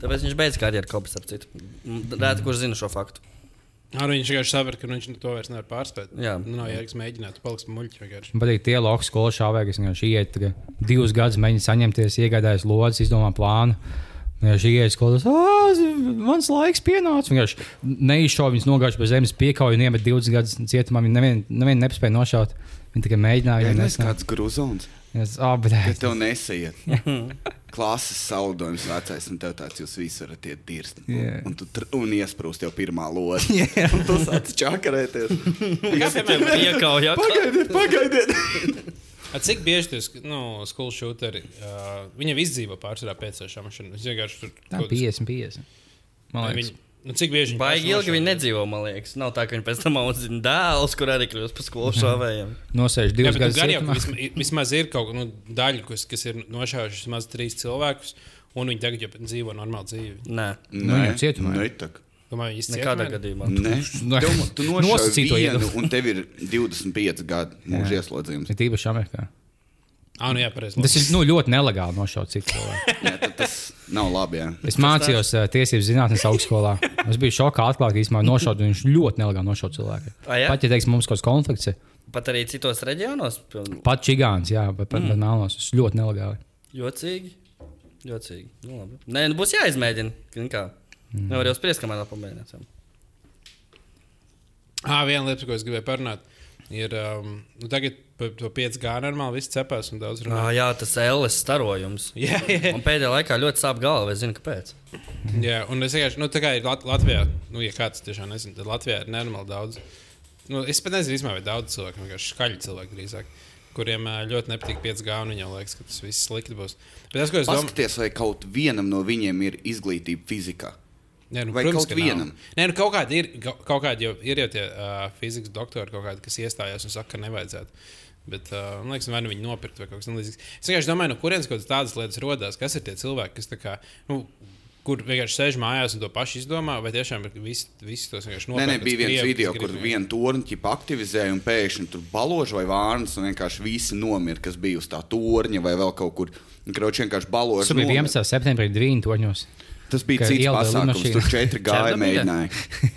Tāpēc viņš beidz karjeru Kobas ap citu. Rēti, kurš zina šo faktu. Ar viņš vienkārši saprata, ka viņš to vairs nevar pārspēt. Jā. Nu, nav jēgas mēģināt, paliks muļķi. Man patīk tie loks skolas šāvēji, kas vienkārši iet tagad divus gadus, mēģina saņemties, iegādājas lodes, izdomā plānu. Viņš ienāca skolā, mans laiks pienāca. Viņš neizšāva viņas nogājuši pie zemes, piekauja un iemet 20 gadus cietumā. Viņi nevienu nevien nepspēja nošaut. Viņi tikai mēģināja. Tas nesnā- kāds grūzons. Es- ā, bet- tev nesaiet. Klases saldojums vecais, un tev tāds jūs visi varat iet dirst. Jā. Un, tu un iesprūst jau pirmā lode. Un tu sāc čakarēties. Kā piemēram, Iekauja. Pagaidiet, pagaidiet. A, cik bieži tas nu, skolu šūteri, uh, viņam izdzīvo pārsvarā pēc šām mašīnām? Es vienkārši tur Tā kaut- 50, 50. Man liekas, Viņi, nu, cik bieži viņi Baigi ilgi viņi nedzīvo, man liekas. Nav tā, ka viņi pēc tam audzina dēlus, kur arī kļūst par skolu šāvējiem. nosēž Jā, divus bet nu, gadus. gan jau, ka vismaz, vismaz ir kaut kāda nu, daļa, kas, kas ir nošāvuši vismaz trīs cilvēkus, un viņi tagad jau dzīvo normālu dzīvi. Nē, Nu, viņam cietumā. Nē, tak. Domāju, viņi nekādā ir? gadījumā. Nu, tev, tu nošauji nosacīto vienu, un tev ir 25 gadu mūža ieslodzījums. Ir tīpaši Amerikā. Ah, nu jā, pareizi. Tas ir nu, ļoti nelegāli nošaut citu cilvēku. Tas nav labi. Jā. Es mācījos uh, tiesību zinātnes augstskolā. Es biju šokā atklāt, ka īstenībā nošaut viņš ļoti nelegāli nošaut cilvēku. Ah, jā? Pat ja teiks, mums kaut kāds konflikts, Pat arī citos reģionos. piln- pat čigāns, jā, bet pat mm. melnos, tas ļoti nelegāli. Jocīgi. Jocīgi. Nu, labi. Nē, nu būs jāizmēģina. Kā? Mm. Nevar jau spriest, kamēr pamēģināt. Ah, viena lieta, ko es gribēju parunāt, ir, um, nu, tagad par to 5G normāli viss cepās un daudz runā. Ah, jā, tas LS starojums. Jā, jā. Man pēdējā laikā ļoti sāp galva, es zinu, kāpēc. Jā, un es vienkārši, nu, tā kā ir Lat Latvijā, nu, ja kāds tiešām nezina, tad Latvijā ir nenormāli daudz. Nu, es pat nezinu, īstenībā, vai daudz cilvēku, vienkārši skaļi cilvēki drīzāk, kuriem ļoti nepatīk 5G, un viņiem liekas, ka tas viss slikti būs. Bet tas, ko es domāju, Paskaties, vai kaut vienam no viņiem ir izglītība fizikā. Nē, nu, Vai protams, kaut vienam? Nē, nu, kaut kādi ir, kaut- kādi jau ir jau tie uh, fizikas doktori, kaut kādi, kas iestājās un saka, ka nevajadzētu. Bet, uh, man liekas, vai nu viņi nopirkt vai kaut kas tamlīdzīgs. Es vienkārši domāju, no kurienes kaut kādas lietas rodas, kas ir tie cilvēki, kas tā kā. Nu, Kur vienkārši sēž mājās un to pašu izdomā, vai tiešām ir visi, visi tos vienkārši Nē, nopērk. nē, pēc bija viens krievu, video, kur viena torņa aktivizēja un pēkšņi tur baloži vai vārnas, un vienkārši visi nomira, kas bija uz tā torņa vai vēl kaut kur. Kroči vienkārši baloži. Tas bija nomira. 11. septembrī, 9. toņos. Tas bija cits pasākums. lidmašīna. Tur 4 gāja mēģināja.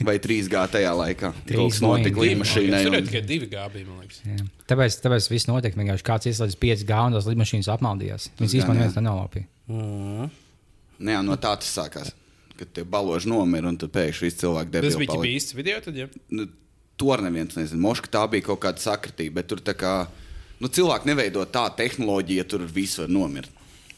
Vai 3 gāja tajā laikā. Kas notika Boeing. līdmašīnai. Tur tikai divi gābi, man liekas. Jā. Tāpēc, tāpēc viss notiek. Vienkārši kāds ieslēdz 5G un tās lidmašīnas apmaldījās. Viņas īstenībā neviens tā nelaupīja. Mm. Nē, no tā tas sākās. Kad tie baloži nomira un tad pēkšņi viss cilvēks Tas debila. bija īsts video, tad, ja? nu, to neviens nezina. Moška tā bija kaut kāda sakritība, bet tur tā kā nu, cilvēki neveido tādu tehnoloģiju, ja tur viss var nomirt.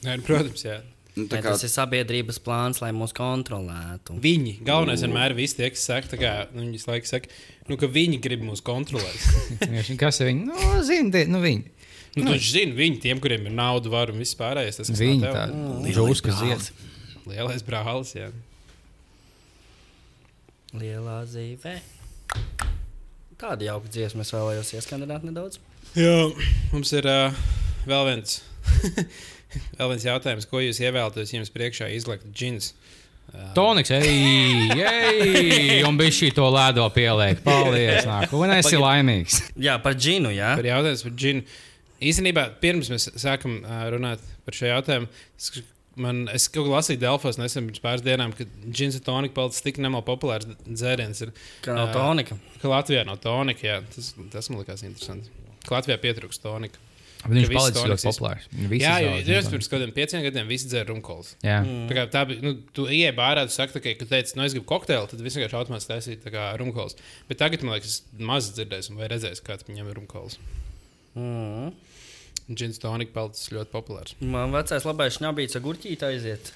Nē, nu, protams, jā. Nu, tā kā, tas ir sabiedrības plāns, lai mūs kontrolētu. Viņi, galvenais vienmēr ir tie, kas saka, kā, nu, viņi laiku saka, nu, ka viņi grib mūs kontrolēt. Kas ir viņi? Nu, zini, tie- nu, viņi. nu, tu taču zini, viņi, tiem, kuriem ir nauda, var un viss pārējais. Tas, Viņi nav tā žūska zied. Lielais brālis, jā. Lielā zīve. Tāda jauka dziesma, es vēlējos ieskandināt nedaudz. Jā, mums ir uh, vēl viens. vēl viens jautājums, ko jūs ievēlaties, ja jums priekšā izlaikt džins? Toniks, ej, ej, un bija šī to lēdo pieliek. Paldies, nāk. Un esi laimīgs. Jā, par džinu, jā. Par jautājumu par džinu. Īstenībā, pirms mēs sākam uh, runāt par šo jautājumu, es, man, es kaut ko lasīju Delfos nesen pirms pāris dienām, ka džins un tonika palicis tik nemaz populārs dzēriens. Ir, Ka nav ā, tonika. Ka Latvijā nav tonika, jā, tas, tas man likās interesanti. Ka Latvijā pietrūkst tonika. Viņš Ka viss palicis ļoti populārs. Visi Jā, jau viņu pirms kaut kādiem pieciem gadiem visi dzēra rumkols. Jā. Tā kā tā bija, nu, tu ienāc bārā, tu saki, tā ka, teici, nu, es gribu kokteili, tad viss vienkārši automātiski taisīja tā kā rumkols. Bet tagad, man liekas, es maz dzirdēju, vai redzēju, kāds viņam ir rumkols. Mm. Džins tonika palicis ļoti populārs. Man vecais labais šņabīts ar gurķīti aiziet.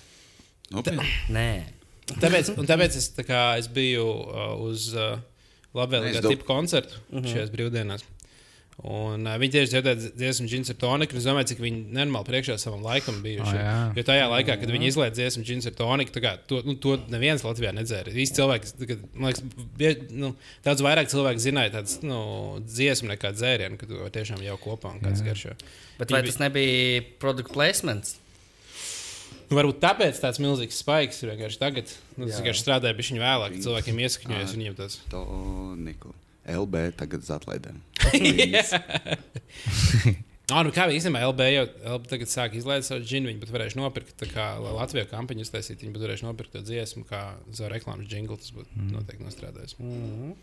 nopietni. Nē. Tāpēc, un tāpēc es, tā kā, es biju uh, uz uh, labvēlīgā Es tipu koncertu uh -huh. šajās brīvdienās. Un, uh, viņi tieši dzirdēja dziesmu Džins ar toniku. Es domāju, cik viņi nenormāli priekšā savam laikam bijuši. O, jā. jo tajā laikā, kad viņi izlaiž dziesmu Džins ar toniku, tā kā, to, nu, to neviens Latvijā nedzēra. Visi cilvēki, kā, man liekas, bie, nu, daudz vairāk cilvēku zināja tādas nu, dziesmu nekā dzērienu, kad vari tiešām jau kopā un kāds garšo. Bet vai tas nebija produkt placements? Nu, varbūt tāpēc tāds milzīgs spaiks ir vienkārši tagad. Nu, tas vienkārši strādāja pie viņa vēlāk, kad cilvēkiem iesakņojas un viņiem tas. Toniku. LB tagad uz atlaidēm. Ah, nu kā īstenībā LB jau LB tagad sāk izlaist savu džinu, viņi pat varēs nopirkt, tā kā Latvijā kampaņu uztaisīt, viņi pat varēs nopirkt to dziesmu, kā za reklāmas jinglu, tas būtu mm. noteikti nostrādājis. Mm.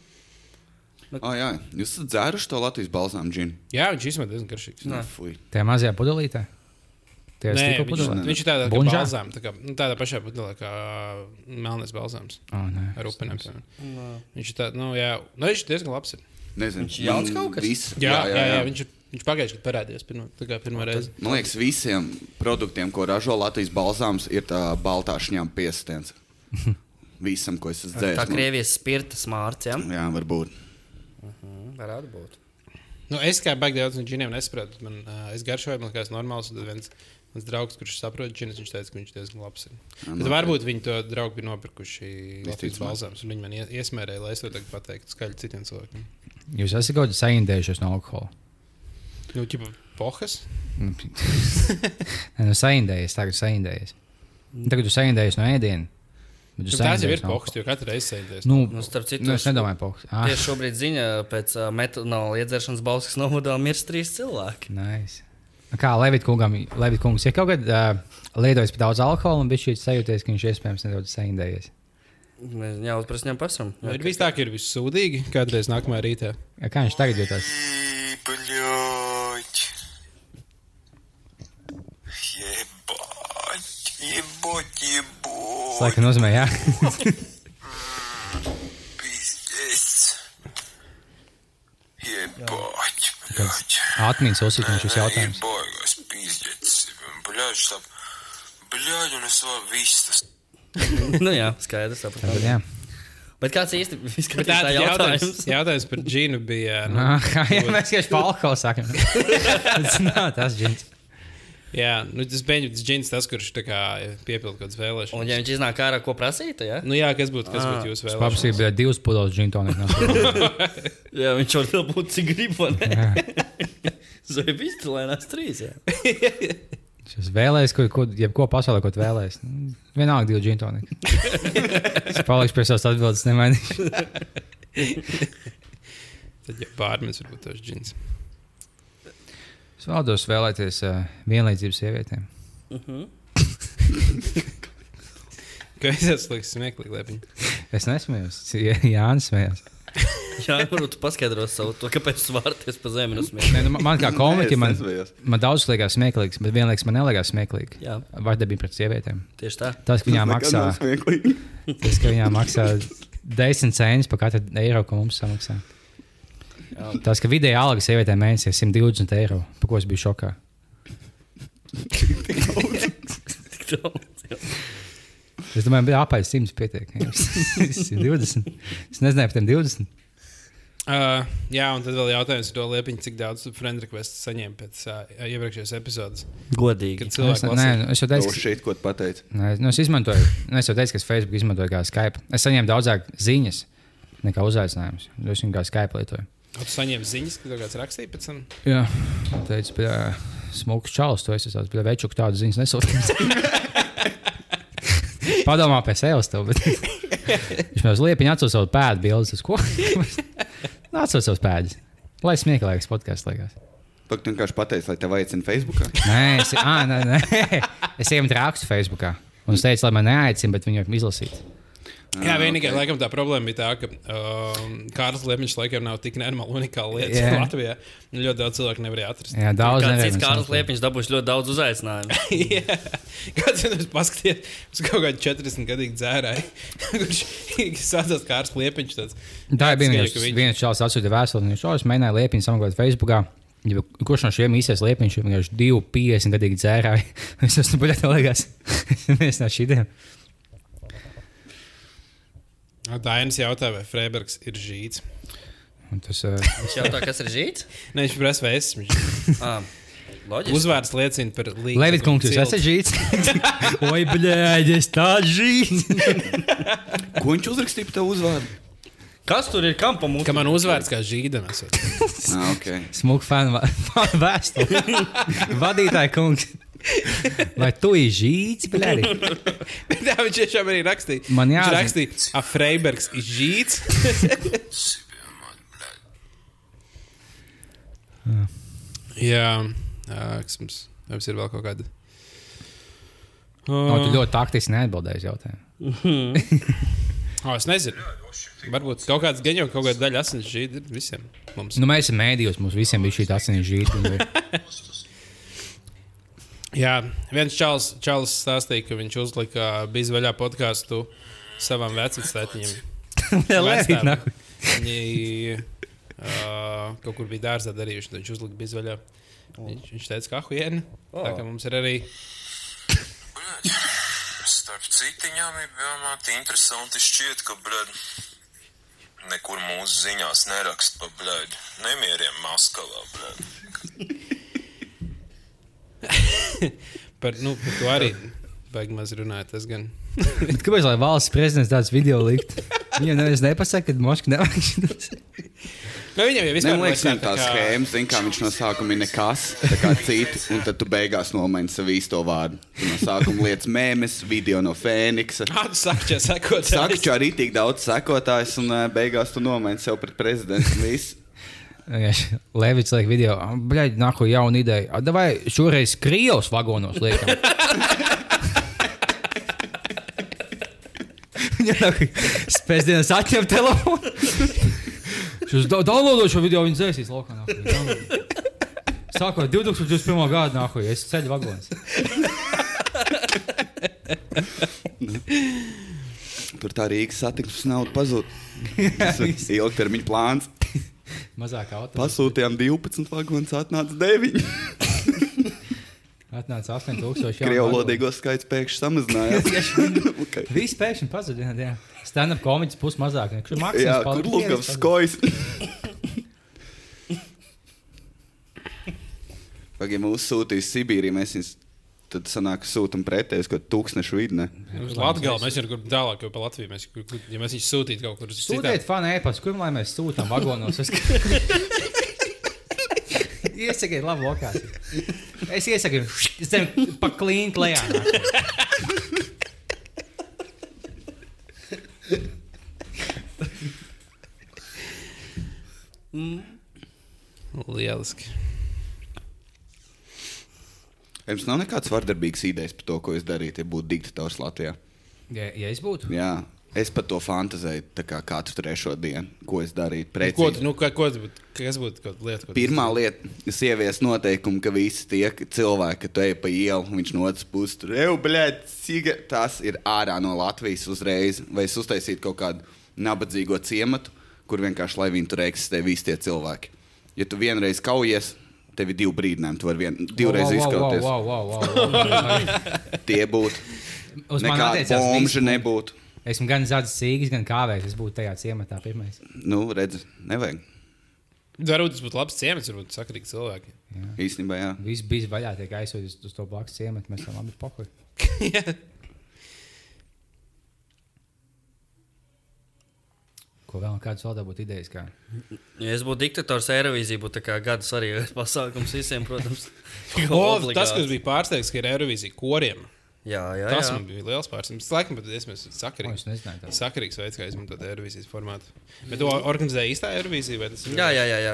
Oh, jā, jūs esat dzēruši to Latvijas balzām džinu. Jā, viņš īstenībā diezgan garšīgs. Nē. Fui. Tajā mazajā pudelītē. Tajā Nē, viņš, pudelē. viņš ir tādā kā Bunžā? balzām, tā kā, nu, tādā pašā pudelē kā melnais balzāms Oh, nē. ar piemēram. Viņš ir tāds, nu, jā, nu, viņš ir diezgan labs. Ir. Nezinu, Viņš jauns man kaut kas? Viss, Jā, jā, jā, jā, viņš ir. Viņš pagājušajā gadā parādījās pirmo, tā kā pirmā reize. Man liekas, visiem produktiem, ko ražo Latvijas balzāms, ir tā baltā šņām piestiens. Visam, ko es esmu Tā. Krievijas spirta smārts, jā? Jā, varbūt. Mm, Varētu būt. Nu, es kā baigi daudz no džiniem nesaprotu. Man, uh, es garšoju, man liekas, normāls. tad viens mans draugs, kurš saprot džinus, viņš teica, ka viņš diezgan labs ir. Jā, Bet nu, varbūt viņi to draugu bija nopirkuši Latvijas balzāms, un viņi man ie- iesmērēja, lai es to tagad pateiktu skaļi citiem cilvēkiem. Jūs esat kaut kādā saindējušies no alkohola. Nu, ķipa, pohas. Nu, Nē, nu, saindējies, tagad saindējies. Tagad jūs saindējies no ēdiena. bet jūs Nu, jau ir no pohas, jo katru reizi sēdēs. Nu, Nu, starp citu, nu, es nedomāju, pohas. Ah, Tieši šobrīd ziņa pēc uh, metāla iedzeršanas balss, kas nomodā mirst trīs cilvēki. nice. Kā Levitkungam, Levitkungs ir kaut kad uh, lietojis par daudz alkohola un bijis šī sajūties, ka viņš iespējams nedaudz saindējies. Mēs jau prasām viņam pašam. Jā, nu, ir vispār, ir vissūdīgi. Kādreiz nākamajā rītā. Ja, kā viņš tagad jūtas? Laika nozīmē, jā. Atmiņas uzsūtījums šis jautājums Ебать, пиздец. Блять, что... Блять, un es vēl viss tas... nu jā, skaidrs. Tad, sapratu. jā. Bet kāds īsti Bet izskatās tā tā jautājums, jautājums? jautājums par džinu bija. Nu, Ah, jā, mēs tieši par alkoholu sakām. Tas nav tas džins. jā, nu, tas bija tas džins, tas, kurš tā kā piepildīja kaut kādas vēlēšanas. Un ja viņš iznāk ārā, ko prasīt, ja? Nu, jā, kas būtu, kas būtu jūsu vēlēšanas? Paprasīja, bija divas pudeles džina tonika. Jā, viņš var vēl būt cik grib, vai ne? Zvaigznes izcēlēnās trīs, jā. Es vēlējos, ko, ko, jebko pasaulē, ko tu vēlējies. Nu, Vienalga, divi džina tonika. Es palikšu pie savas atbildes, nemainīšu. Tad, ja pārmēs, varbūt tos džins. Es vēlos vēlēties uh, vienlīdzību sievietēm. Kā es esmu smieklīgi, lepiņi. Es nesmējos. Jā, Jānis smējās. Jā, varbūt tu paskaidros savu to, kāpēc tu vārties pa zemi smieties. Nē, nu, man- kā komiķi, es man, man daudz liekas smieklīgs, bet vienlaikus man neliekas smieklīgi. Jā, Vardarbība pret sievietēm. tieši tā. Tas, ka viņām maksā, tas, ka viņām maksā 10 centus par katru eiro, ko mums samaksā. Jā. Tas, ka vidēji alga sievietēm mēnesī ir 120 eiro, par ko es biju šokā. Tik daudz. jā. Es domāju, ka apēst 100 pietiek. 120. Es nezināju par tiem 20. Uh, jā, un tad vēl jautājums par to liepiņu, cik daudz friend request saņēma pēc uh, iepriekšējās epizodes. Godīgi. Kad Es, nē, lasīja. nu, es jau To teicu, ka, šeit, ko tu pateici. nē, nu, es izmantoju, nu, es jau teicu, ka es Facebook izmantoju kā Skype. Es saņēmu daudzāk ziņas nekā uzaicinājumus. Es viņu kā Skype lietoju. Tu saņēmi ziņas, ka kaut kāds rakstīja pēc tam. Jā, teicu, ka smuks čalis, tu esi tāds, bet večuk tādas ziņas nesūtīju. Padomā pie sevis, viņš man uz liepiņu atsūta savu pēdu bildes. Es ko? Atsūta savus pēdas. Lai smieklīgs podkāsts liekas. Tu vienkārši pateici, lai tev aicina Facebookā. Nē, es, à, nē, nē. es ejam rakstu Facebookā. Un es teicu, lai man neaicina, bet viņu izlasīt. Jā, vienīgā okay. laikam tā problēma bija tā, ka um, Kārlis Lepniņš laikam nav tik nenormāli unikāla lieta yeah. Latvijā. Un Ļoti daudz cilvēku nevarēja atrast. Jā, daudz cits Kārlis. Liepiņš dabūs ļoti daudz uzaicinājumu. Jā. Kāds ir paskatījies uz kaut kādu 40 gadīgu dzērāju, kurš sācās kā ārsts liepiņš. Tāds. Tā viens, ka viņš- viens čels atsūtīja vēstuli. Viņš jau mēģināja liepiņu samaksāt Facebookā. Ja kurš no šiem īstais liepiņš ir vienkārši 2,50 gadīgi dzērāji? Es esmu buļļā, tā liekas. Viens no šitiem. Dainis jautā, vai Freibergs ir žīts. Un Tas uh, Viņš jautā, kas ir žīts? Nē, viņš prasa, vai esmu žīts. Ah. Uzvārds liecina par līdzi. Levit kungs, jūs esat žīts? Oi, bļēģi, es tāds žīts! Ko viņš uzrakstīja par tavu uzvārdu? Kas tur ir kam pa mums? Ka man uzvārds kā žīdam esot. Ah, okay. Smuk fanu vēstuli. Vadītāji kungs. Vai tu esi žīts? Bet tā viņš tiešām arī rakstīja. Man Viņš jāzina. rakstīja, ka Freibergs ir žīts. Jā, jā, kas mums, mums ir vēl kaut kāda. No, tu ļoti taktiski neatbildēji uz jautājumu. Oh, es nezinu. Varbūt kaut kāds jau kaut kāda daļa asins žīda ir visiem. Mums. Nu, mēs esam mēdījos, mums visiem bija šī asiņa žīta. Jā, viens čels, čels stāstīja, ka viņš uzlika bizvaļā podkāstu savam. Levit, Viņi uh, kaut kur bija dārzā darījuši, tad viņš uzlika bizvaļā. Viņš, viņš teica, ka ahuēna. Tā kā mums ir arī. Starp citiņām ir domāt, interesanti šķiet, ka, blēd, nekur mūsu ziņās nerakst pa, blēd, nemieriem Maskavā, blēd. Par, nu, par to arī baigi maz runāt. Tas gan. Bet kāpēc lai valsts prezidents tāds video likt? Viņam neviens nepasaka, ka Moskva nevajag. Nu, viņam jau vispār liekas, viņam tā schēma, zin, kā viņš no sākuma ir nekas, tā kā citi, un tad tu beigās nomaini savu īsto vārdu. Tu no sākuma lietas mēmes, video no Fēniksa. Kādu saktu, sekot? Saka, ka arī tik daudz sekotājs, un uh, beigās tu nomaini sev pret prezidentu. Levits liek video, bļaigi, nāku jaunu ideju. A, Davai šoreiz Krievijas vagonos liekam. Spēcdienas atņem telefonu. Šis da- downloado šo video, viņa dzēsīs laukā. Sākot 2021. gadu, nākuj, es ceļu vagonos. Tur tā Rīgas satiksmes nauda pazūd. Tas ir ilgtermiņa plāns. Mazāk auto. Pasūtījām 12 vagonus, atnāca 9. Atnāca 8000. Krievlodīgo skaits pēkšņi samazinājās. okay. Viss pēkšņi pazuda. jā. Stand-up komiķis pus mazāk. Kurš Jā, maksā? kur Lukavs skojas? Pagaidām, mūsu sūtīs Sibīrijā. Mēs viņus tad sanāk, sūtām pretēji, ka tūkstnešu vidne. Uz Latviju mēs jau kur tālāk, jau pa Latviju. Mēs, ja mēs viņus sūtītu kaut kur uz Sūtiet fanu e-pastu, kur lai mēs sūtām vagonos. Es... Iesakiet, labi, lokāciju. Es iesaku, zem, pa klīnt lejā. nākamā. Lieliski. Jums nav nekādas vardarbīgas idejas par to, ko es darītu, ja būtu diktators Latvijā. Ja, ja es būtu. Jā, es par to fantazēju tā kā katru trešo dienu, ko es darītu. Nu, ko, Precīzi. tu- nu, ko, ko, tu būtu- kas būtu kaut lieta? ko Pirmā lieta, kas ievies noteikumu, ka visi tie cilvēki, kad tu ej pa ielu, viņš no otras puses tur jau blēd, tas ir ārā no Latvijas uzreiz. Vai es uztaisītu kaut kādu nabadzīgo ciematu, kur vienkārši lai viņi tur eksistē visi tie cilvēki. Ja tu vienreiz kaujies, tev ir divi brīdinājumi, tu vari vien, divreiz Wow, izkauties. wow, wow, wow, wow, wow. Tie būtu. Uz bomža viss. nebūtu. Esmu gan zādzis sīgs, gan kāvējis. Es būtu tajā ciematā pirmais. Nu, redz, nevajag. Varbūt tas būtu labs ciemats, varbūt sakarīgi cilvēki. Īstenībā, jā. Viss bija vaļā, tiek aizsūtīts uz, to blakus ciematu. Mēs tam labi pohuļ. Ko vēl kādas vēl būtu idejas? Kā? Ja es būtu diktators, Eirovīzija būtu gada svarīgākais pasākums visiem, protams. O, tas, kas bija pārsteigts, ka ir Eirovīzija koriem. Jā, jā, Tas jā. bija liels pārsteigums. Tas laikam pat esmu O, es sakarīgs. nezināju. tā. Sakarīgs veids, kā izmantot Eirovīzijas formātu. Bet to organizēja īstā Eirovīzija? vai tas ir- Jā, jā, jā, jā.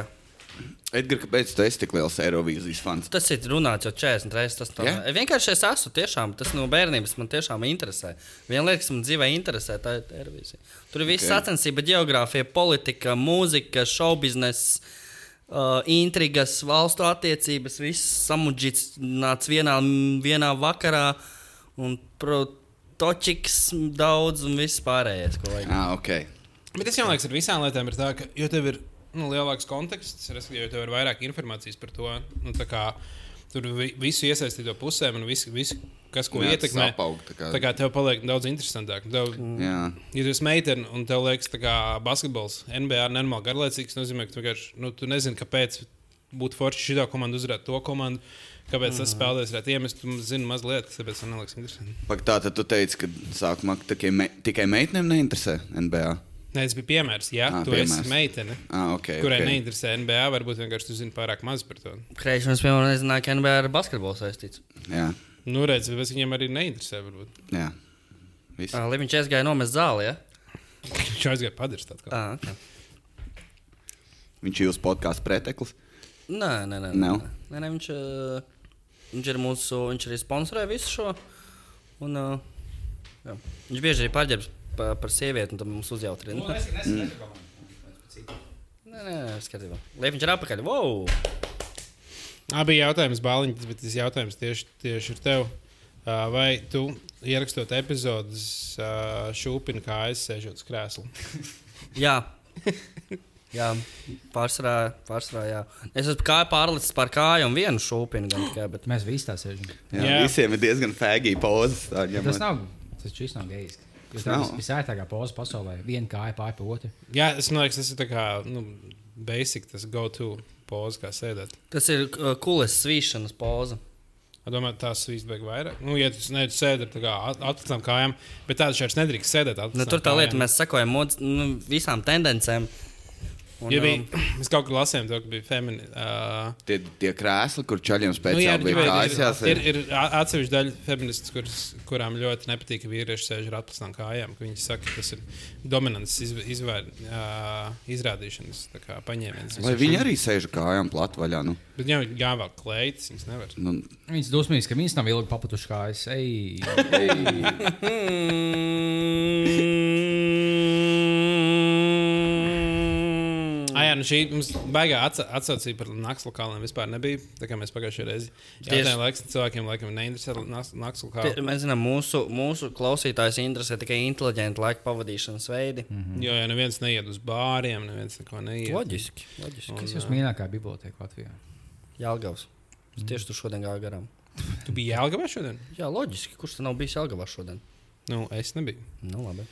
Edgars, kāpēc tu esi tik liels Eirovīzijas fans? Tas ir runāts jau 40 reizes. Tas tā yeah? vienkārši es esmu. Tiešām, tas no bērnības man tiešām interesē. Viena lieta, kas man dzīvē interesē, tā ir televīzija. Tur ir viss Ok. okay. sacensība, geogrāfija, politika, mūzika, šovbiznesa. Uh, intrigas, valstu attiecības, viss samudžīts nāca vienā, vienā vakarā, un protočiks daudz un viss pārējais, ko vajag. Ah, ok. Bet tas jau liekas, ar visām lietām ir tā, ka jo tev ir nu, lielāks konteksts, respektīvi, jo tev ir vairāk informācijas par to. Nu, tā kā Tur vi, visu iesaistīto pusēm un visu, visu kas ko Jā, ietekmē. apaug, tā kā- tā kā tev paliek daudz interesantāk. Tev, Jā. Ja tu esi meitene un tev liekas, ka basketbols NBA ir nenormāli garlaicīgs, nozīmē, ka tu, vienkārši, nu, tu nezini, kāpēc būtu forši šī komanda uzvarēt to komandu. Kāpēc tas spēlētājs varētu iemest? Tu zini mazliet, tāpēc man liekas interesanti. Pak, tā tad tu teici, ka sākumā tikai, me, tikai meitenēm neinteresē NBA. Nē, tas bija piemērs. Ja Ā, tu piemērs. esi meitene, Ah, okay, kurai okay. neinteresē NBA, varbūt vienkārši tu zini pārāk maz par to. Kreišs piemēram nezināja, ka NBA ar basketbolu saistīts. Jā, Nu, redz, bet viņiem arī neinteresē. Varbūt. jā. Ah, Līmeņš aizgāja nomest zāli, ja? Viņš aizgāja padarīt tādu. Ah, okay. Viņš ir jūsu podkāstu preteklis. Nē, nē, nē. Nē, nē, nē viņš, uh, viņš ir mūsu, viņš arī sponsorē visu šo. Un, uh, jā. viņš bieži arī paģērbs par, par sievieti, un tad mums uzjautrina. Nu, Nē, es nesaku, nē, nē skatībā. Līmeņš ir apakaļ. Wow! Abi jautājums, Bāliņš, bet tas jautājums tieši, tieši ir tev. Vai tu ierakstot epizodes šūpini kājas, sēžot uz krēsla? Jā. Jā, pārsvarā, pārsvarā, jā. Es esmu kā pārlicis par kāju un vienu šūpinu gan tikai, bet Mēs visi tā sēžam. Jā, Jā. Visiem ir diezgan fēgīgi pozas. tā ņemot. Tas nav, tas šis nav gejs. Nav. ir visētākā poza pasaulē. Viena kāja pāri pa otru. Jā, es domāju, ka tas ir tā kā nu, basic, tas go-to poza, kā sēdēt. tas ir uh, kulis svīšanas poza. Es domāju, tās vajag vairāk. Nu, ja tu, ne, tu sēdi ar tā kā at- atklātām kājām, bet tādu šeit nedrīkst sēdēt. Nu, tur tā lieta, kājām. mēs sekojam nu, visām tendencēm. Un, Ja um, bija, mēs kaut kur lasījām, to, ka bija feminīna. Uh, Tie, tie krēsli, kur čaļiem Nu, jā, speciāli bija kājas ir, ir a- atsevišķa daļa feministas, kuras, kurām ļoti nepatīk, ka vīrieši sēž ar atpūstām kājām. ka Viņi saka, ka tas ir dominants izv, izvēr, uh, izrādīšanas tā kā paņēmiens. Lai viņi arī sēž ar kājām platvaļā. Nu, Bet viņam ir jāvēl kleitas, viņas nevar. nu, Viņas dusmīgas, ka viņas nav ilgi paputušas kājas. Ej, ej. nu šī mums baigā atsa- atsaucība par naktas lokāliem vispār nebija. Tā kā mēs pagājušajā reizē jautājām, laikam cilvēkiem laikam neinteresē naktas lokāli. Mēs zinām, mūsu, mūsu klausītājs interesē tikai inteliģenta laika pavadīšanas veidi. Mm. Jo, ja neviens neiet uz bāriem, neviens neko neiet. Loģiski. loģiski. Kas jūs mīļākā biblioteka Latvijā? Jālgavs. Es tieši tur šodien gāju garām. Tu biji Jālgavā šodien? Jā, loģiski. Kurš tur nav bijis Jālgavā šodien? Nu, es nebiju. Nu, labi.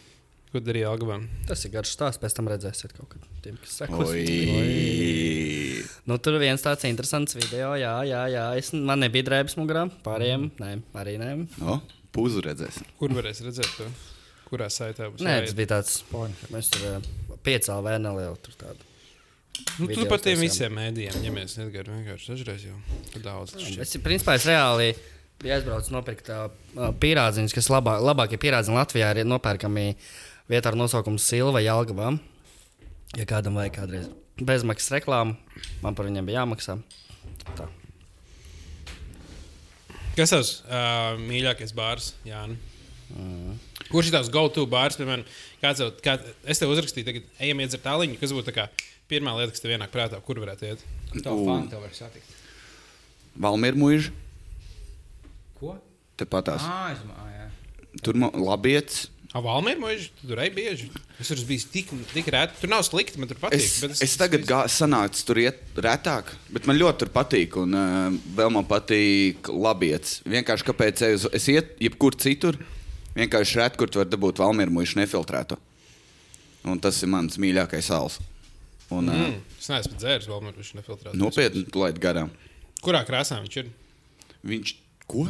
Ko darīja Jālgavā? Tas ir garš stāsts, pēc tam redzēsiet kaut kad. Tiem, kas sekos. oi. Nu, tur viens tāds interesants video, jā, jā, jā. Es, man nebija drēbes mugurā, pārējiem, nē, arī nē. O, Pūzu redzēs. Kur varēs redzēt to? Kurā saitē būs? Nē, tas bija tāds, mēs tur piecā vai nelielu tur tādu. Nu, tu par tiem visiem mēdījiem ņemies. Edgars vienkārši dažreiz jau tur daudz. Es, principā, es reāli biju aizbraucis nopirkt uh, pierādziņus, kas labā, labākie pierādziņi Latvijā ir nopērkami vietā ar nosaukumu Silva Jālgavā. Ja kādam vajag kādreiz bezmaksas reklāmu, man par viņiem bija jāmaksā. Tā. Kas tavs uh, mīļākais bārs, Jānis? Mm. Kurš ir tavs go-to bārs? Piemēram, kāds kā, es tev uzrakstīju, tagad ejam iedzert tāliņu. Kas būtu tā kā pirmā lieta, kas tev ienāk prātā, kur varētu iet? Tavu fanu tev var satikt. Valmiera mūža. Ko? Es domāju, jā. Tur man labietis. Ah, Valmiera mūžā, tu tur ej bieži. Es tur biju tik, tik rēti. Tur nav slikti, man tur patīk. Es, bet es tagad gā, sanācu tur iet retāk, bet man ļoti tur patīk. Un uh, vēl man patīk labietis. Vienkārši kāpēc es, es iet jebkur citur, vienkārši ret, kur tu vari dabūt valmiera mūžu nefiltrētu. Un tas ir mans mīļākais sāls. Un, uh, Mm, es neesmu dzēris, vēl man viņš nefiltrēts. nopietni laid garām. Kurā krāsā viņš ir? Viņš ko?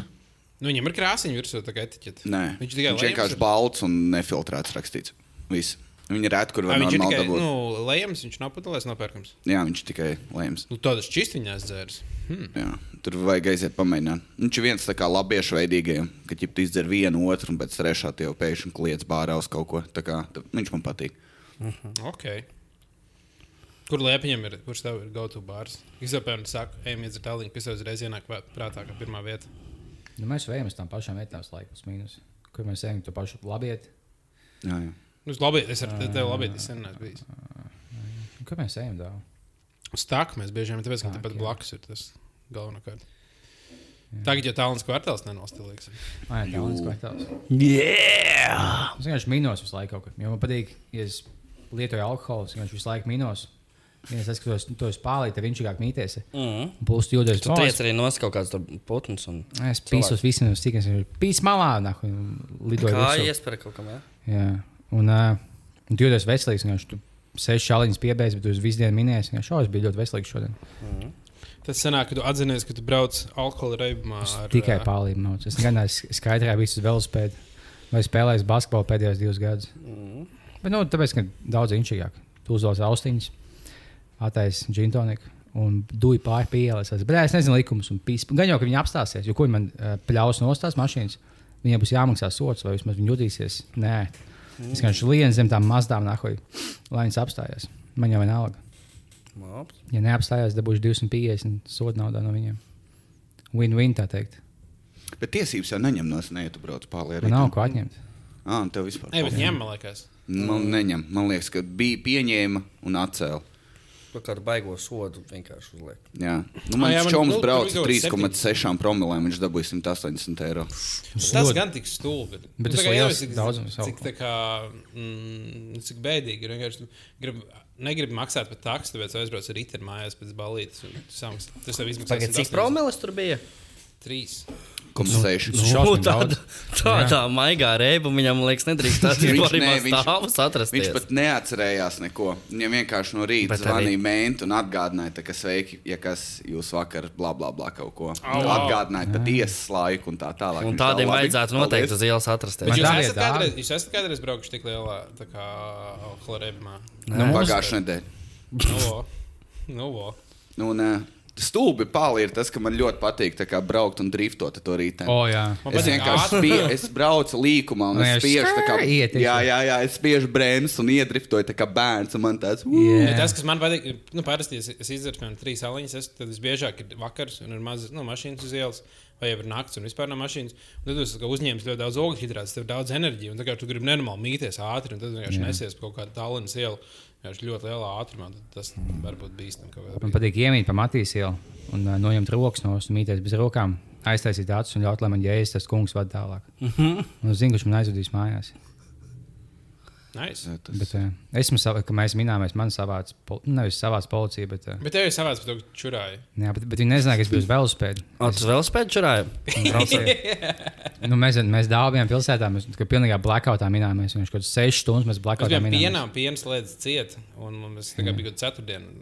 Nu, viņam ir krāsiņa virsū, tā kā etiķete. Nē, Viņš tikai viņš vienkārši ir? balts un nefiltrēts rakstīts. Viss. Viņa ret, kur var ir normāli tikai dabūt. nu, lejams, viņš nav pudelēs nopērkams. Jā, viņš tikai lēms. Nu, tādas čīstiņās dzēris. Hmm. Jā, tur vajag aiziet pamēģināt. Viņš ir viens no tādiem labiešu veidīgajiem, ka ķip izdzer vienu otru, un pēc trešā tie jau pēkšņi kliedz bārā uz kaut ko. Tā kā, tā, viņš man patīk. Okay. Kur liepiņam ir? Kurš tev ir go-to bārs? Es jau piemēram saku, ejam iedzert tāliņu, kas tev uzreiz ienāk prātā kā pirmā vieta. Nu, mēs ejam uz tām pašām vietām, laikus mīnus. Kur mēs ejam, to pašu labiet. Jā, jā. Nu, es labi, es ar te- tevi labi, es sen neesmu bijis. Kur mēs ejam daudz? Uz tāku mēs bieži vien, tāpēc, ka tepat jā. blakus ir tas galvenokārt. Tagad jau tālrunis kvartāls nenostilīgs. Ai, tā ir kvartāls. Yeah! Es vienkārši minos visu laiku kaut ko. Jo man patīk, ja es lietoju alkoholu, es vienkārši visu laiku minos. Ja es skatos, to es pārlieku, tad viņš ir mīties. Mm. Plus, jūties Tu teici arī nos kaut kāds tur putns un Es pīsos visiem, cik es pīsu malā, nahu, lidoju. kā iespēja kaut kam, jā? Jā, un, uh, un tu jūties veselīgs. vienkārši Tu seši šāliņas piebeidz, bet tu uz visu dienu minēji. Es šaubos, bija ļoti veselīgs šodien. Tas sanāk, ka tu atzinies, ka tu brauc alkohola reibumā. Ar, Tikai pārlīdz mauts. Es gan neesmu skaidrā visu velospēdu. Vai spēlējis basketbolu pēdējos divus gadus. Mm. Bet, nu, tāpēc, ka daudz inčīgāk. Tu uzvelc austiņas, attaisno džintoniku un duji pāri pieejas. Bet es nezinu likumus un pīs. Gan jau, ka viņi apstāsies, jo ko viņi man uh, pļaus no tās mašīnas, viņiem būs jāmaksā sots vai vismaz viņi jutīsies. Nē, es vienkārši lienu zem tām mazdām nahoju, lai viņas apstājās. Man jau vienalga. Labs. Ja neapstājās, dabūšu 250 sodu naudā no viņiem. Win-win, tā teikt. Bet tiesības jau neņem no sēnes, ja tu brauc pāri Man nav ko atņemt. Ah, un tev vispār. Nē, bet ņem, man liekas. Man neņem. Man liekas, ka bija pieņēma un atcēla. Kaut kādu baigo sodu vienkārši uzliek. Jā, nu, man man- čoms nu, brauca tur bija kaut 3,6 promilēm. Viņš dabūja 180 eiro. Tas gan tik stulbi. Bet Nu, tas iedomājies, cik- daudzums Cik, tā kā, mm, cik bēdīgi ir. vienkārši Grib, negribu maksāt par taksu, tāpēc aizbraucu ar rītu mājās pēc samaksā- Tas tev izmaksā cik 180. promilis tur bija? Trīs. Koms 6. Nu, šausmīgi tāda, tādā maigā reiba viņam liekas, nedrīkst tādu stāvus atrast. Viņš pat neatcerējās neko. Viņam vienkārši no rīta zvanīja mēntu un atgādināja, tā, ka sveiki, ja kas jūs vakar bla bla bla kaut ko. Au, au. Atgādināja pat tiesas laiku un tā tālāk. Un tā, tādiem labi, vajadzētu noteikti uz ielas atrasties. Bet Man jūs tā esat, kādreiz, jūs esat kādreiz braukuši tik lielā tā reibumā? Nu, Pagājušajā nedēļā. Nu. Nu. Un uh, stulbi pāli ir tas, ka man ļoti patīk kā braukt un driftot ar to rītdienu. O, jā. Es vienkārši spie, es braucu līkumā un Nē, es spiežu tā kā iet, jā, jā, jā, es spiežu brēnus un iedriftoju kā bērns. Un man tāds Jā. Ja tas, kas man patīk, nu, parasti es, es izdzeru piemēram trīs aliņas, es, tad visbiežāk ir vakars un ir maz nu, mašīnas uz ielas. Vai jau ir naktis un vispār nav mašīnas. Un tad jūs uzņemat ļoti daudz ogļu hidrātu, tev ir daudz enerģijas. Un tā kā tu gribi nenormāli mīties ātri, un tad vienkārši nesies pa kaut kādu tālruņa ielu. Vienkārši ļoti lielā ātrumā. Tas var būt bīstami. Man patīk iemīt pa Matīs ielu un uh, noņemt rokas no mītnes bez rokām, aiztaisīt acis un ļaut, lai man jēzus tas kungs vada tālāk. Un es zinu, kurš man aizvedīs mājās. Nice. Bet, uh, esmu savā, ka mēs minējām, man savāds, nu, nevis savāds policija, bet, uh, Bet tev ir savāds to, ka čurāji. jā, bet, bet viņi nezināja, ka es biju uz velospēdu. O, tas čurāju. Un braucēju. nu, mēs, mēs dāvājām pilsētā, mēs kā pilnīgā blackoutā minējāmies. Viņš kaut kādas 6 stundas mēs Mēs blackoutā bijām minējāmies. pienā, piens slēdz ciet. Un mums tā kā bija kaut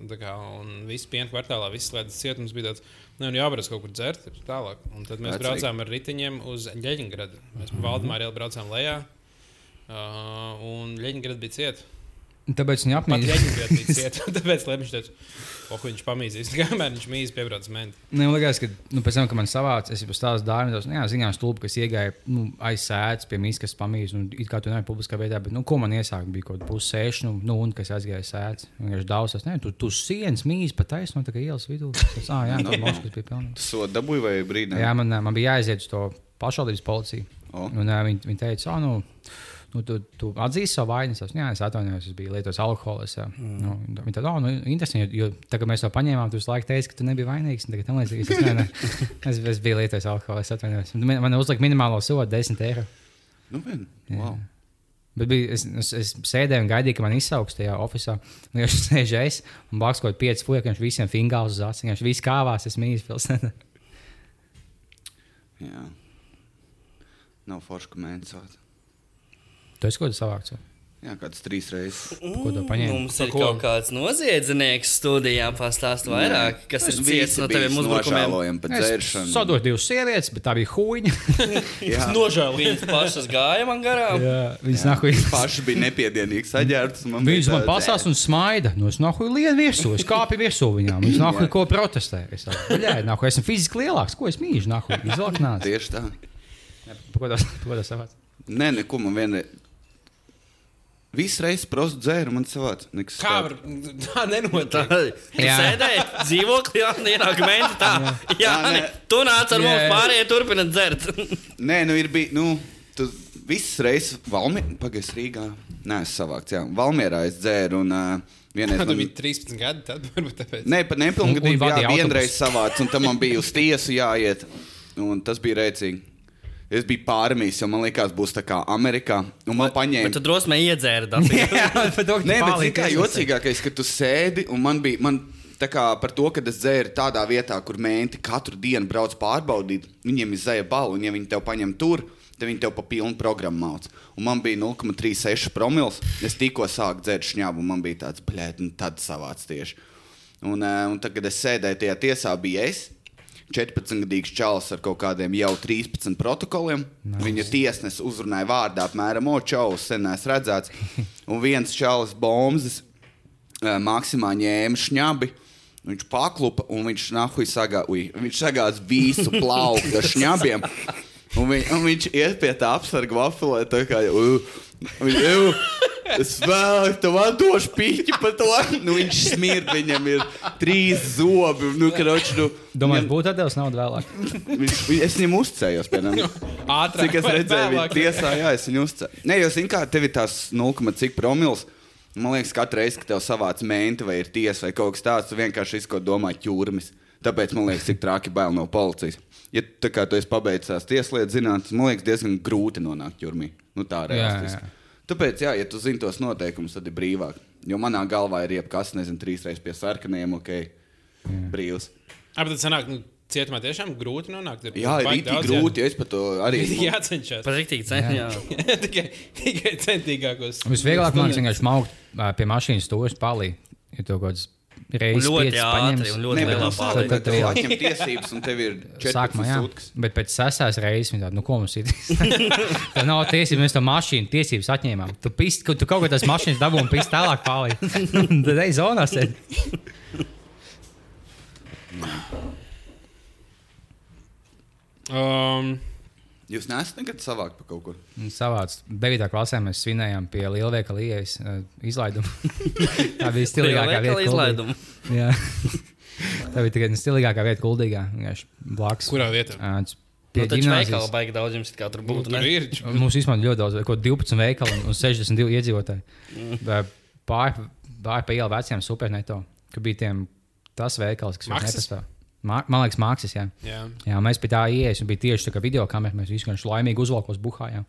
un tā Kā, un viss piena kvartālā, viss slēdz ciet. Mums bija tāds, nu, nu jābrauc kaut kur dzert. ir Tālāk. Un tad mēs Vecīgi. braucām ar riteņiem uz Ļeņingradu. Mēs pa Valdemāru ielu braucām lejā. Uh, un Ļeņingrad bija cieta. Tāpēc viņi Pat apmīja. Ļeņingrad bija cieta. Tāpēc Lemviņš teica, oh, viņš pamīzīs. Kamēr viņš mīz piebrauc menti. Man liekas, ka nu, pēc tam, kad man savāca, es jau stāstu dārvidos, nu, jā, ziņā stulbi, kas iegāja nu, aiz sēdes pie mīsas, kas pamīz, un it kā tu nevari publiskā vietā, bet, nu, ko man iesāka, bija kaut kāda pussēša, nu, nu, un kas aizgāja aiz sēdes. Vienkārši daudzas, ne, tu, tu sienas mīz pa taisnu, tā kā ielas vidū. Es, ah, jā, tā moškas bija pilnīgi. So dabūju vai brīdī? Jā, man, man bija jāaiziet uz to pašvaldības policiju. O. Un, uh, viņi, viņi teica, oh, nu, nu, tu, tu atzīsti savu vainu. Es teicu, jā, es atvainojos, es biju lietojis alkoholu. Mm. nu, viņi teica, oh, nu, interesanti, jo, jo tagad mēs to paņēmām, tu visu laiku teici, ka tu nebiji vainīgs. Tagad tam līdzīgi. Es, nē, nē, es, es biju lietojis alkoholu, es atvainojos. Man, man uzlika minimālo sodu 10 eiro. Nu, vien. Wow. Bet bija, es, es, es sēdēju un gaidīju, ka man izsauks tajā oficiālā. Viņš sēž es un blakus kaut kāds pieci fueki, viņš visiem fingāls uz acis. Viņš viss kāvās, es mīlu pilsētā. Jā. Nav forši, vārds. Tu esi kaut ko savākts. vai? Jā, kāds trīs reizes. Ko tu paņēmi? Mums ir kaut kāds noziedznieks studijā, pastāst vairāk, kas ir ciets no taviem uzbrukumiem. Sadoju divas sievietes, bet tā bija huīņa. Jā. Nožēloju. Viņas pašas gāja man garām. Viņas nahuj. Paši bija nepiedienīgi saģērbtas. Viņas man pasās un smaida. Nu, es nahuj lienu virsū, es kāpu virsū viņām. Viņas nahuj ko protestē. Es jā, nahuj, esmu fiziski lielāks, ko es mīļu, nahuj, izvelk nāc. Tieši tā. Ko tas, savāc? Nē, neko man vienreiz. Visu reizi prostu dzēru, man savāds. Nekas Kā var? Tā nenotiek. Jā. sēdēji dzīvoklī, un ienāk menti tā. Jā, Jā, nē, tu nāc ar Jā, mums pārējie turpināt dzert. Nē, nu ir bijis. Nu, tu visas reizes Valmjerā, pagaidzi Rīgā. Nē, es savākts. Jā, Valmjerā es dzēru. Un, uh, vienreiz Kad tu man- biji 13 gadi, tad varbūt tāpēc. Nē, pat nepilngadīgi. Jā, vienreiz autobusu. savāds, un tam man bija uz tiesu jāiet. Un tas bija rēcīgi. Es biju pārmīs, jo man liekas, būs tā kā Amerikā. Un man Bet paņēma. tu drosmē iedzēri. Bet to Nē, bet zini, kā jocīgākais, ka tu sēdi un man bija. Man, Tā kā par to, ka es dzēru tādā vietā, kur menti katru dienu brauc pārbaudīt, viņiem ir zēja balva, un ja viņi tev paņem tur, tad viņi tev pa pilnu programmu māca. Un man bija 0,36 promils. Es tikko sāku dzert šņābu, un man bija tāds, blēd, un tad savāds tieši. Un, eh, un tad, kad es sēdēju tajā tiesā, bija es. 14-gadīgs čalis ar kaut kādiem jau 13 protokoliem. Nice. Viņa tiesnesis uzrunāja vārdā, apmēram, o, čalis, sen neesmu redzēts. Un viens čalis bombas maksimā ņēma šņabi. Viņš paklupa un viņš nahuj sagā, uj, viņš sagāz visu plauktu ar šņabiem. Un, viņ, un viņš iet pie tā apsarga vafulē, tā kā jau. Es vēl tam došu piķi par to. Nu, viņš smird, viņam ir trīs zobi. Nu, kroč, nu, Domāju, viņam- būtu atdevis naudu vēlāk. viņš, es viņam uzcējos. Piemēram. Ātrāk. Cik es redzēju, viņa tiesā, jā, es viņu uzcēlu. Nē, jo, zini, kā tev ir tās 0,cik promils. Man liekas, katru reizi, kad tev savāc menti vai ir tiesa vai kaut kas tāds, tu vienkārši izko domā ķūrmis. Tāpēc man liekas, cik traki bail no policijas. Ja tā kā tu esi pabeidzis tās tieslietas zinātnes, man liekas, diezgan grūti nonākt ķūrmī. Nu, tā Jā, realistiski. Jā. Tāpēc, jā, ja tu zini tos noteikumus, tad ir brīvāk. Jo manā galvā ir jebkas, nezinu, trīs reizes pie sarkaniem, ok, brīvs. Ap tad sanāk, nu, cietumā tiešām grūti nonākt. Jā, ir baigi īsti daudz grūti, jo es par to arī. Jā, jācenšas. Pat rīktīgi jā. tikai, tikai centīgākos. Visvieglāk man vienkārši maukt ā, pie mašīnas stūres palī. Ja tev kaut kāds reizes Ļoti ātri un ļoti lielā nu, pārliecībā. sākumā Tad tev atņem tiesības, un tev ir Sākumā, jā. 14 sutkas. Bet pēc sestās reizes viņa tāda, nu, ko mums ir? Tā nav tiesības, mēs to mašīnu tiesības atņēmām. Tu, pist, tu kaut ko tās mašīnas dabūji un pist tālāk pāri. Tad ej zonā sēdi. Um, Jūs neesat nekad savākt pa kaut kur. Savāds 9. klasē mēs svinējām pie lielveikala ieejas uh, izlaidumu. Tā bija stilīgākā vieta. Izlaidumu. Jā. Tā bija tikai stilīgākā vieta, kuldīgā. Vienkārši blakus. kurā vietā? Tas Pie Nu, ģimnāzijas. veikala baigi daudz jums kā tur Nu, būtu. tur ne? ir. Mums vispār ļoti daudz, ko 12 veikali un 62 iedzīvotāji. Pāri pa ielu veciem superneto, ka bija tiem tas veikals, kas Maxis? nepastāv. Ma man liekas, mākslinieks. Jā. Jā. jā, mēs pie tā ienākām, un bija tieši tā kā video kamera. Mēs visi vienkārši laimīgi uzvalkos buhājām.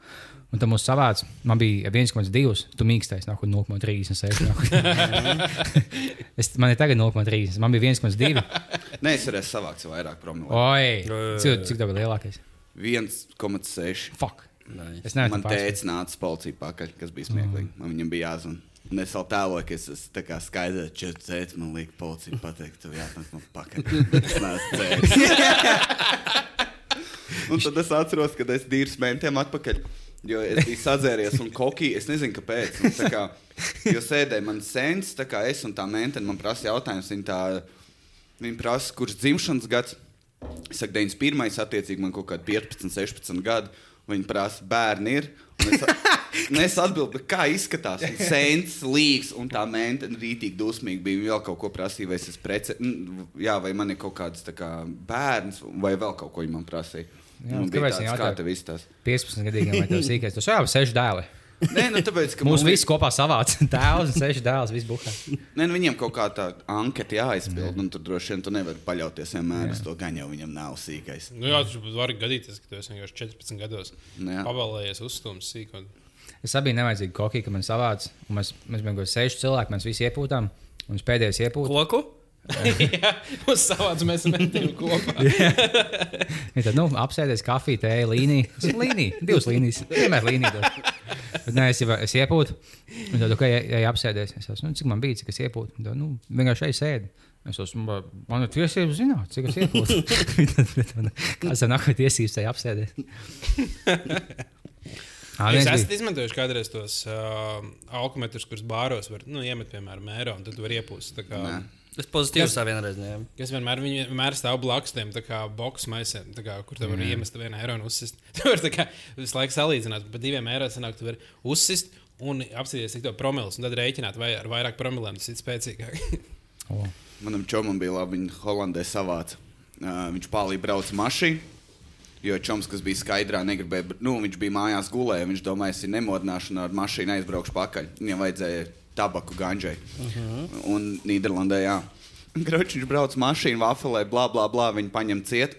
Un tam mums savāds, man bija 1,2, tu mīkstais, nāk, 0,36. Es- man ir tagad 0,3, man bija 1,2. Nē, es savākt sev vairāk promili. Oi, cik, cik tev bija lielākais? 1,6. Fuck. Nice. Es nevaru Man teica, nāca policija pakaļ, kas bija smieklīgi. Man viņam bija jāzvan. Un es vēl tēloju, ka es esmu skaidrs, ka četri cēlus man liek policija pateikt, tev jāatnāk man pakaļ. Es neesmu cēlis. Un tad es atceros, kad es dīrs mentiem atpakaļ. Jo es biju sadzēries un kokī, es nezinu, kāpēc. Un, kā, jo sēdēja man sens, tā kā es un tā mentene man prasa jautājums. Viņa, tā, viņa prasa, kurš dzimšanas gads? Es saku, 91. attiecīgi man kaut kādi 15, 16 gadi. Viņa prasa, bērni ir. Un es, "Bet kā izskatās. Sēns, līgs un tā meitene rītīgi dusmīgi bija. Viņa vēl kaut ko prasīja, vai es esmu prece. n- Jā, vai man ir kaut kāds kā, bērns, vai vēl kaut ko viņa man prasīja. Jā, Man bija kāpēc viņa kā jautāja? tev izstāsta. 15 gadīgiem vai tev sīkais? Tas jau ir 6 dēli. Nē, nu tāpēc, ka Mūsu man visi kopā savāca tēvs un 6 dēls. Viss. Nē, nu, viņiem kaut kā tā anketa jāizpild, un tur droši vien tu nevari paļauties vienmēr uz to, gan jau viņam nav sīkais. Nu, jā, tas var gadīties, ka tu esi vienkārši 14 gados Nu, jā. pabalējies uzstums sīkot. Es abi nevajadzīgi kokī, ka man savāca. un Mēs, mēs bijām kaut kādi 6 cilvēki, mēs visi iepūtām. Un pēdējais iepūta. Koku? Jā, uz savāds mēs metam kopā. Ja tad, nu, apsēdies kafiju, tēju, līniju. Līnija, divas līnijas. Vienmēr līnija. Bet nē, es, jau- es iepūtu. Un tad, ja, ja apsēdies, es esmu, nu, cik man bija, cik es iepūtu. Tad, nu, vienkārši šeit sēdi. Es esmu, man ir tiesības zināt, cik es iepūtu. Kāds tam nāk, tiesības tajā apsēdies? Ā, Jūs esat izmantojuši kādreiz tos uh, alkometrus, kurus bāros var nu, iemet, piemēram, mērā, un tad var iepūst. tā kā- Nē. Es pozitīvi tā vienreiz ņēmu. Kas vienmēr, viņi vienmēr stāv blakus tiem boxu maisiem, tā kā, kur tu vari iemest vienu eiro un uzsist. Tu vari tā kā visu laiku salīdzināt, bet diviem eiro sanāk, tu vari uzsist un apsīties, cik to promilus, un tad rēķināt, vai ar vairāk promilēm tas ir spēcīgāk. O, Manam čomam bija labi, viņa Holandē savāca. Uh, viņš pārlīja brauca mašīnu. Jo čoms, kas bija skaidrā, negribēja, nu, viņš bija mājās gulēja. Viņš domāja, es ir nemodināšana ar mašīnu aizbraukšu pakaļ. Viņam vajadzēja tabaku ganģai. Uh -huh. Un Nīderlandē, jā. Groķis viņš brauc mašīnu, vafelē, bla, bla, bla. Viņi paņem ciet.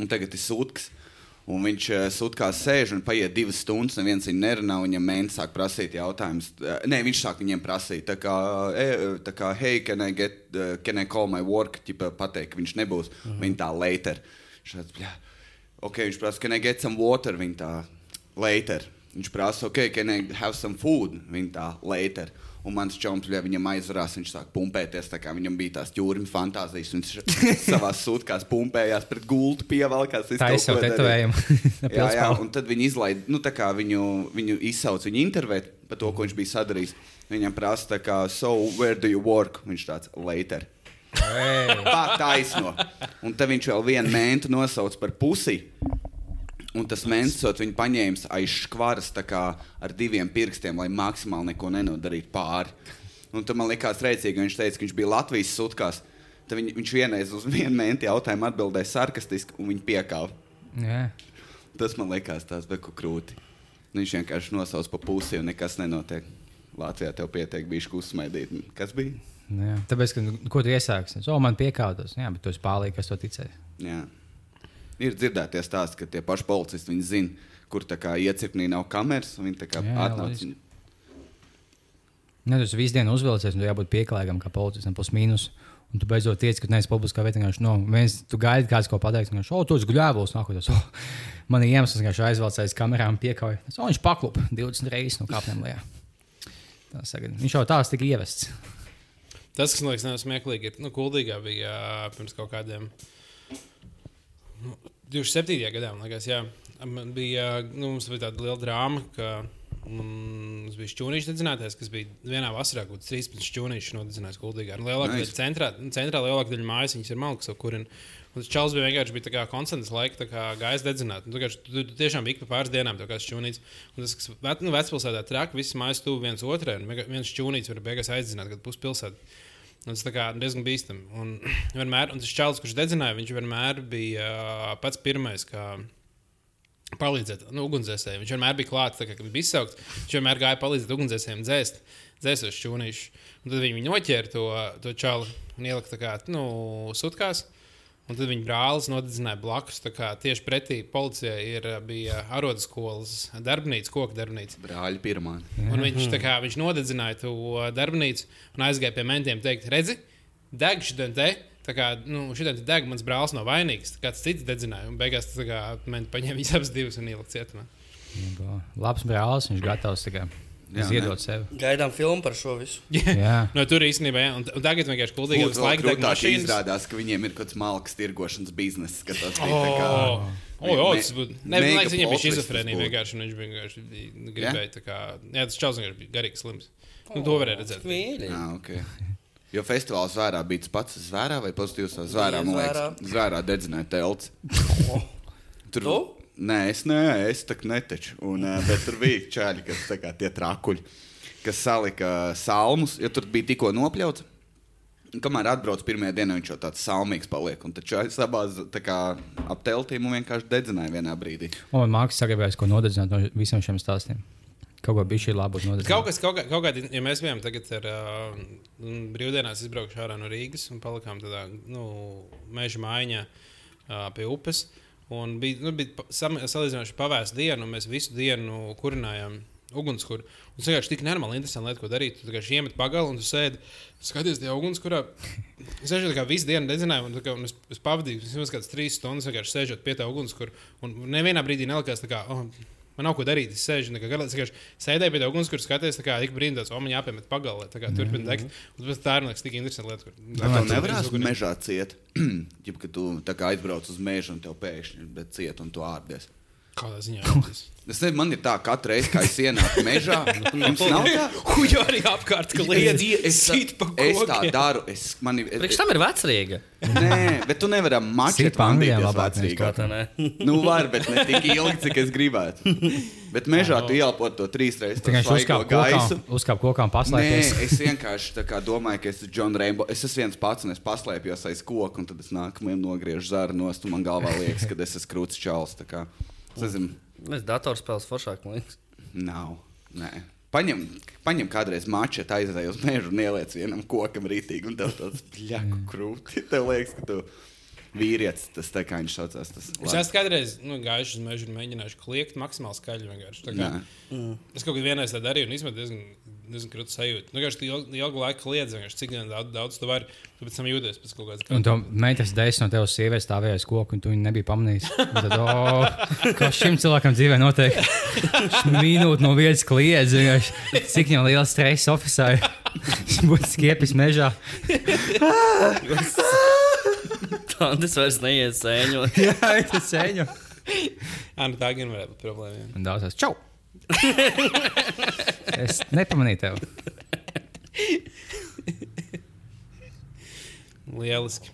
Un tagad ir sūds. Un viņš uh, sūkās sēž un paiet divas stundas, neviens viņu nerunā. Viņam mēnesis sāk prasīt jautājumus. Uh, nē, viņš sāk viņiem prasīt, tā kā, e, tā kā hei, can I, get, uh, can I call my work? Ķipa, pateikt, ka viņš nebūs. Uh -huh. Viņa tā later. Šāds, bļā. ok, viņš prasa, can I get some water? Viņa tā later. Viņš prasa, ok, can I have some food? Viņa tā later. Un mans čoms, ja viņam aizvarās, viņš sāk pumpēties. Viņam bija tās jūras fantāzijas. Viņš savā sūkās pumpējās pret gultu, pievelkās. Tā ir jau tetovējumu. Jā, jā, un tad viņi izlaiž, nu, tā kā viņu, viņu izsauc, viņu intervēt par to, ko viņš bija sadarījis. Viņam prasa, tā kā, so, where do you work? Viņš tāds, later. Tā taisno. Un tad viņš vēl vienu mēntu nosauc par pusi. Un tas mēnesis viņu paņēma aiz škvaras ar diviem pirkstiem, lai maksimāli neko nenodarītu pāri. Un tad man likās rēcīgi, ka viņš teica, ka viņš bija Latvijas sutkās. Tad viņ, viņš vienreiz uz vienu mēnesi jautājumu atbildēja sarkastiski, un viņi piekāva. Jā. Tas man likās tāds beku krūti. Nu, Viņš vienkārši nosauc pa pusi, un nekas nenotiek. Latvijā tev pietiek, bija uzsmaidīt. Kas bija? Jā. Tāpēc, ka, nu, ko tu iesāksi? O, man piekāptos. Jā, bet tu esi pārlīgs, kas to ticēja. Ir dzirdētie stāsti, ka tie paši policisti viņi zina, kur iecirknī nav kameras. un Viņi tā kā Jā, jā, atnāc. loģiski. un- Nē, tas visu dienu uzvilcies, un tu jābūt pieklājīgam, kā policistam, plus mīnus. Un tu beidzot tiec, ka neesi publiskā vietā. vienkārši, Nu, viens, tu gaidi, kāds ko pateiks. Viņš jau tur gļēvos, nākotnē. Oh, man ir iemesls, ka viņš aizvelc aiz kamerām, piekāpja. Oh, viņš paklupa 20 reizes no kāpnēm lejā. Viņš jau tās tika ievests. Tas, kas man liekas, nav smieklīgi, ir, nu, kuldīgā bija pirms kaut kādiem 27. gadā, man liekas, jā. Man bija, nu, mums bija tāda liela drāma, ka mums bija šķūnīši dedzinātais, kas bija vienā vasarā, kāds 13 šķūnīši nodedzinājis kuldīgā. Un Lielākā Nice. daļa centrā, centrā lielākā daļa mājas, viņas ir malkas, kur ir. Un tas čels bija vienkārši bija konstants laika, tā kā gaisa dedzināt. Tu, tu, tu tiešām ik pa pāris dienām tā kā šķūnīts. Un tas, kas nu, vecpilsētā trāk, visas mājas tuvu viens otrai. Un viens šķūnīts var beigās aizdzināt, kad puspilsēta. Un Tas kā diezgan bīstami. Un, vienmēr, un tas čels, kurš dedzināja, viņš vienmēr bija ā, pats pirmais. Kā, palīdzēt nu, ugunsdzēsējiem. Viņš vienmēr bija klāts, kad bija izsaukts. Viņš vienmēr gāja palīdzēt ugunsdzēsējiem dzēst, dzēstos šķūnīšus. Un tad viņi noķēra to, to čalu un ielika kā, nu, sutkās. Un tad viņa brālis nodedzināja blakus. Tieši pretī policijai ir, ā, bija arodas skolas darbnīca, koku darbnīca. Brāļi pirmā. Un viņš, tā kā, viņš nodedzināja to darbnīcu un aizgāja pie mentiem teikt, redzi, deg šodien te. Tā kā nu, šodien te deg, mans brālis nav vainīgs. Kāds cits dedzināja. Un beigās tas paņēma viņas abas divas un ielika cietumā. Labs brālis, viņš gatavs tikai ziedot sevi. Gaidām filmu par šo visu. Jā. No tur īstenībā, jā, un, un tagad vienkārši kuldīgi vēl laiku mašīnas. izrādās, ka viņiem ir kaut kāds malks tirgošanas bizness. ka tas bija O, tā kā- o, o, tas būtu. Nē, man liekas, viņam bija šizofrēnija vienkārši. un Viņš vienkārši gribēja tā kā. Jā, tas čels vienkārši bija garīgs slims. Nu, to varēja redzēt. Mīļi. Jā, okay. Jo festivāls zvērā bija tas pats zvērā vai pozitīvs zvērā. Man liekas. Zvērā. Zvērā dedzināja telts. Tur Tu? Nē, es nē, es tā kā neteču. Un, ā, bet tur bija čāļi, kas tā kā tie trakuļi, kas salika salmus, jo tur bija tikko nopļauts. Un Kamēr atbrauc pirmā dienā, viņš jau tāds salmīgs paliek. Un taču sabās ap teltīm un vienkārši dedzināja vienā brīdī. Un mākslinieks sagribējās, ko nodedzināt no visiem šiem stāstiem. Kaut ko bija šī laba nodedzināt. Kaut kas, kaut, kā, kaut kādā, ja mēs bijām tagad ar uh, brīvdienās, izbraukšu ārā no Rīgas un palikām tādā nu, meža maiņā uh, pie upes. Un bija, nu, bija salīdzinoši pavēsta diena, un mēs visu dienu kurinājām ugunskura. Un tas vienkārši tik nenormāli interesanti lieta, ko darīt. Tu vienkārši iemet pagalu un tu sēdi, skaties tajā ugunskurā. Es vienkārši tā kā visu dienu dedzināju, un, kā, un es, es pavadīju vismaz kādas trīs stundas vienkārši sēžot pie tā ugunskura. Un nevienā brīdī nelikās tā kā. Oh, Man nav ko darīt. Es sēžu, nekā garā. Es vienkārši sēdēju pie tā ugunskura, skaties, tā kā ik brīdī tāds, o, man jāpiemet pagalē, tā kā turpina degt. Un tas tā ir, man liekas, tik interesanti lieta. kur- Tā Domāju, nevarēs mežā ciet. Ja tu tā kā aizbrauc uz mežu un tev pēkšņi ir ciet un tu ārdies. Kādā ziņā? Es nezinu, man ir tā, ka katru reizi, kad es ienāku mežā, mums nav tā. Hujo arī apkārt, ka liedz, es, pa es tā daru. Es, man, ir- Priekš tam ir vecrīga. Nē, bet tu nevari pa Anglijā labāk Kā vecrīgā. tā ne? Nu, var, bet ne tik ilgi, cik es gribētu. Bet mežā tu ielpo to trīs reizes Tikai viņš svaigo uzkāpa kokā, uzkāpa kokā un Nē, es vienkārši tā kā domāju, ka es esmu John Rainbow. Es esmu viens pats, un es paslēpjos aiz koka, un tad es nākamajam nogriežu zāru nost, un man galvā liekas, ka es esmu krūts čāls. Tā kā. Es datorspēles foršāk, man liekas. nav. Nē. Paņem, paņem kādreiz mačet, aizej uz mežu un ieliec vienam kokam rītīgi, un tev tāds pļaku krūti. Tev liekas, ka tu vīrietis, tas tā kā viņš saucās. Tas, Es esmu kādreiz nu, gājuši uz mežu un mēģinājuši kliegt maksimāli skaļi. vienkārši. Tā Kā, es kaut kādā tā darīju, un īstenībā diezgan, diezgan krūti sajūta. Nu, vienkārši ilgu, ilgu laiku kliedz, cik daudz, daudz tu vari. Tu pēc tam jūties pēc kaut kādas Un tu meitas dēļ no tevis sievietes stāvēja aiz koku, un tu viņu nebija pamanījis. Un Tad, oh, kas šim cilvēkam dzīvē notiek? Minūte no vietas kliedz, cik viņam liels stress oficiālā. Viņš būtu skiepis mežā. Tā tas vairs neiet sēņot. Jā, tas ceļš. Ah, nu, tā gan varētu būt problēma. Un daudzās čau! Es nepamanīju tevi. Lieliski.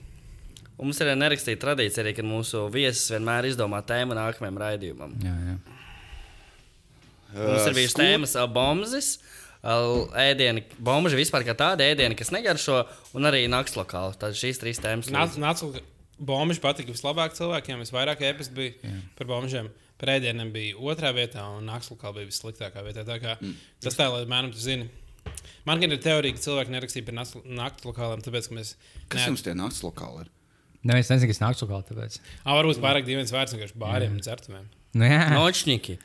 Un Mums ir nerakstīta tradīcija, arī, ka mūsu viesis vienmēr izdomā tēmu nākamajam raidījumam. Jā, jā. Mums ir tēmas uh, bombas, ēdieni, bombuži vispār kā tāda ēdiena, kas negaršo, un arī nakts lokāli. Tad šīs trīs tēmas. Nāc, nāc, Bombiņš patika vislabāk cilvēkiem. Visvairāk ēpas bija Jā. par bombžiem. Par ēdieniem bija otrā vietā, un Nakslukā bija vissliktākā vietā. Tā kā, mm. Tas tā, lai mēram tu zini. Man ir teorija, ka cilvēki nerakstīja par naktas lokāliem, tāpēc, ka mēs. Kas jums tie naktas lokāli ir? Neviens nezina, kas nāks lokāli. Tāpēc. Ā, varbūt pārāk dīvains vārds vienkārši bāriem un certuvēm. Nu, jā, Nočņiki.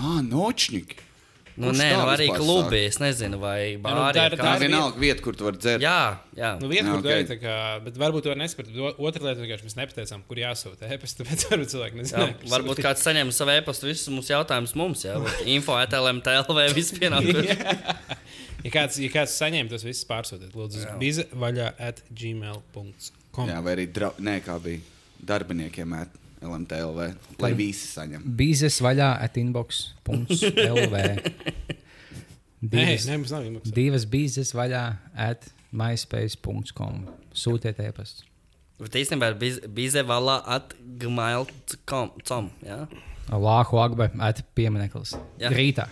Ah, nočņiki. Nu, Kurš nē, tā nu, arī vispār klubi. Es nezinu, vai nu, bāri. tā ir- Tā kā- ir ir vienalga vieta, kur tu vari dzert. Jā, jā. Nu, vieta, Jā, kur ok. okay. darīt, kā, bet varbūt to nesapratu. Otra lieta, vienkārši mēs nepateicām, kur jāsūta ēpas, tāpēc varbūt cilvēki Jā, nezināja. kur varbūt sūtīt. kāds saņem savu e-pastu, visus mūsu jautājumus mums, jau info, etlm, tlv, viss pienākuši. Ja kāds, ja kāds saņem, tas viss pārsūtiet. Lūdzu, uz bize vaļā at gmail.com. Jā, vai arī dra... Nē, kā bija darbiniekiem ēt LMTLV, lai visi saņem. Bīzes vaļā at inbox.lv. Divas, nē, mums nav iemaksā. divas bīzes vaļā at myspace.com. Sūtiet e-pastu. Bet īstenībā ir bize valā at gmail.com. Ja? Lāhu agbe at piemineklis. Jā. Rītā.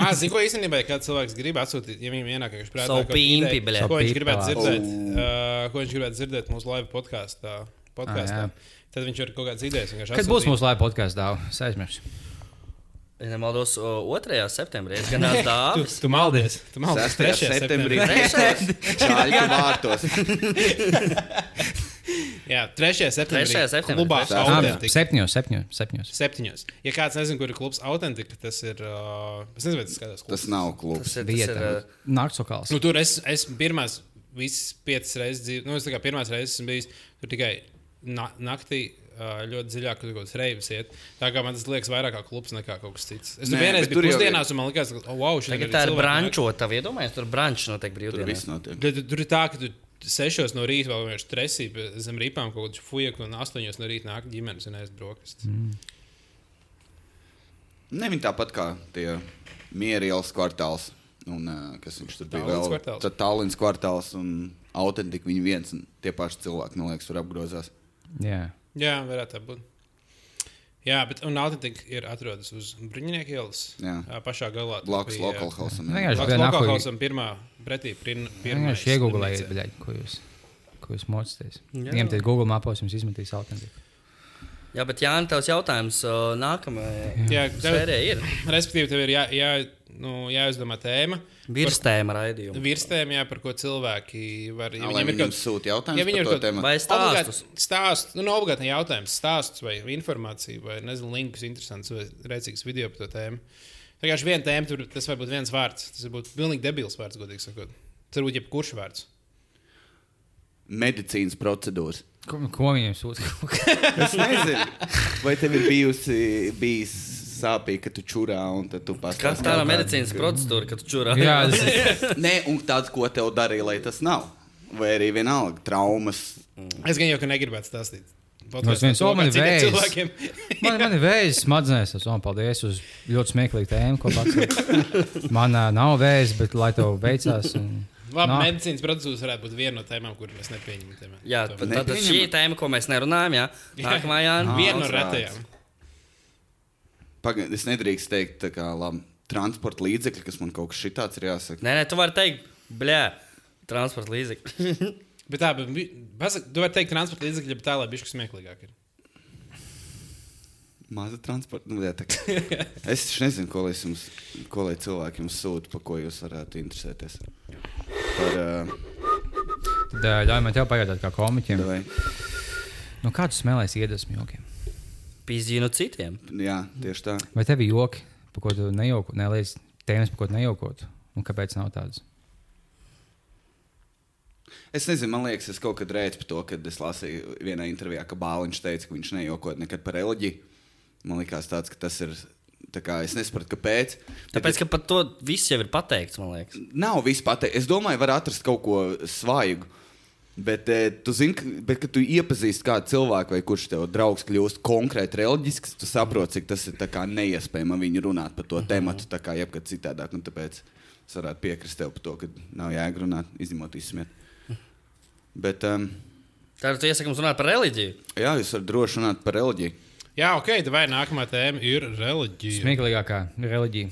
Ah, Zinu, ko īstenībā, ja kāds cilvēks grib atsūtīt, ja viņam ienāk kaut kas Savu pimpi, bļa. ko viņš gribētu dzirdēt, uh, ko viņš gribētu dzirdēt mūsu live podkāstā. podkāstā. Ah, Tad viņš var kaut kādas idejas Kad būs atsūtīt. mūsu live podkāsts dāvā? Es aizmirsu. Ja nemaldos, o, 2. septembrī es gan esmu Tu, dāvis. tu maldies. Tu maldies. 6. 3. septembrī? Čāļu vārtos. Jā, 3. septembrī. 3. septembrī, Klubā trešais. Ah, Autentika. septiņos, septiņos. septiņos. Septiņos. Ja kāds nezina, kur ir klubs Autentika, tas ir. Uh, es nezinu, tas skatās klubs. Tas nav klubs. Tas ir, tas Vieta. ir uh, Naktsokāls. Nu, tur es esmu pirmās, visas piecas reizes dzīvē. Nu, es tā kā pirmās reizes esmu bijis tur tikai na naktī. Ļoti dziļāk, kaut kādas reibas iet. Tā kā man tas liekas vairāk kā klubs nekā kaut kas cits. Es tur Nē, vienreiz biju tur jau ir- pusdienās, un man liekas, ka, oh, wow, šī tagad tā ir brančota. Iedomājieties, tur brančs notiek Tur brīvdienās. notiek. Tur, tur ir tā, ka tu sešos no rīta vēl vienkārši tresī pe- zem rīpām kaut kādu fujeku, un astoņos no rīta nāk ģimenes un ēst brokastis. Mm. Ne viņi tāpat kā tie mierīgas kvartāls. Un, kas viņš tur bija? Vēl kvartāls. Tallinas kvartāls un autentika. Viņi viens un tie paši cilvēki, man liekas, tur apgrozās. Jā. Jā, varētu tā būt. Jā, bet un autentika ir atrodas uz Bruņinieku ielas. Jā. Pašā galā. Blakus lokālajam hausam. Vienkārši Blakus bija nahuj- lokālhausam pirmā pretī. Pirma, Vienkārši iegūlējiet, bļaļ, ko jūs, ko jūs mocāties. Jā. Ņemties Google mapos, jums izmetīs autentiku. Jā, bet Jānis, tavs jautājums nākamajai Jā, tev, sērijai ir respektīvi, tev ir jā, jā, nu, jāizdomā tēma. virstēma raidījuma. Virstēm, jā, par ko cilvēki var. Ja viņiem ir kaut sūta jautājums Ja par viņiem ir to kaut- tēmu. Vai stāstus? Stāsts, nu, nav obligāti ne jautājums, stāsts vai informācija, vai nezinu, linkus, interesants vai rēcīgs video par to tēmu. Vienkārši viena tēma, tur tas var būt viens vārds. Tas var būt pilnīgi debils vārds, godīgi sakot. Tas var būt jebkurš vārds. Medicīnas procedūras. Ko, ko viņiem sūta? Es nezinu, vai tev ir bijusi bijis sāpīgi, ka tu čurā un tad tu Kas pastāstīji. tā ir medicīnas procedūra, kad tu čurā? Jā, tas ir. Nē, un tāds, ko tev darīja, lai tas nav. Vai arī vienalga traumas. Es gan jau ka negribētu stāstīt. Nu, es viens, o, man ir cilvēkiem. Man, man ir vējs smadzenēs. Es domāju, paldies uz ļoti smieklīgu tēmu, ko pats. Man uh, nav vējs, bet lai tev veicās. Un... Labi, Nā. medicīnas procedūras varētu būt viena no tēmām, kuras mēs nepieņemam. tēmā. Jā, Tā- tad šī ir tēma, ko mēs nerunājam. Jā, nākamā Jānis. Viena no retajām. Pagaid, es nedrīkstu teikt, tā kā labi, transporta līdzekļi, kas man kaut kas šitāds ir jāsaka. Nē, nē, tu vari teikt, blē, transporta līdzekļi. Bet tā, bet, pasak, tu vari teikt transporta līdzekļi, bet tā, lai bišķi smieklīgāk ir. Maza transporta līdzekļa. es taču nezinu, ko lai, es jums, ko lai cilvēki jums sūta, par ko jūs varētu interesēties. Par, uh, Tad ļauj man tev pajautāt, kā komiķiem. vai, Nu, kā tu smēlēsi iedvesmu jokiem? No citiem. jā, tieši tā. Vai tev ir joki, par ko tu nejauko, neliec tēmas, par ko tu nejaukot? Un kāpēc nav tādas? Es nezinu, man liekas, es kaut kad reizu par to, kad es lasīju vienā intervijā, ka Bāliņš teica, ka viņš nejokot nekad par reliģiju. Man liekas, tāds, ka tas ir. Kā, es nesaprotu, kāpēc. Tāpēc, ka par to viss jau ir pateikts, man liekas. Nav viss pateikt. Es domāju, var atrast kaut ko svaigu. Bet, eh, tu zini, bet, kad tu iepazīsti kādu cilvēku, vai kurš tev draugs kļūst konkrēti reliģisks, tu saproti, cik tas ir tā kā neiespējami viņu runāt par to tēmu, tā kā jebkad citādāk. Un tāpēc es varētu piekrist tev par to, ka nav jēga runāt, izņemot izsmiet. Bet, um, Tātad, tu iesaki mums runāt par reliģiju. jā, jūs varat droši runāt par reliģiju. Jā, ok, tad vai nākamā tēma ir reliģija. Smieklīgākā reliģija.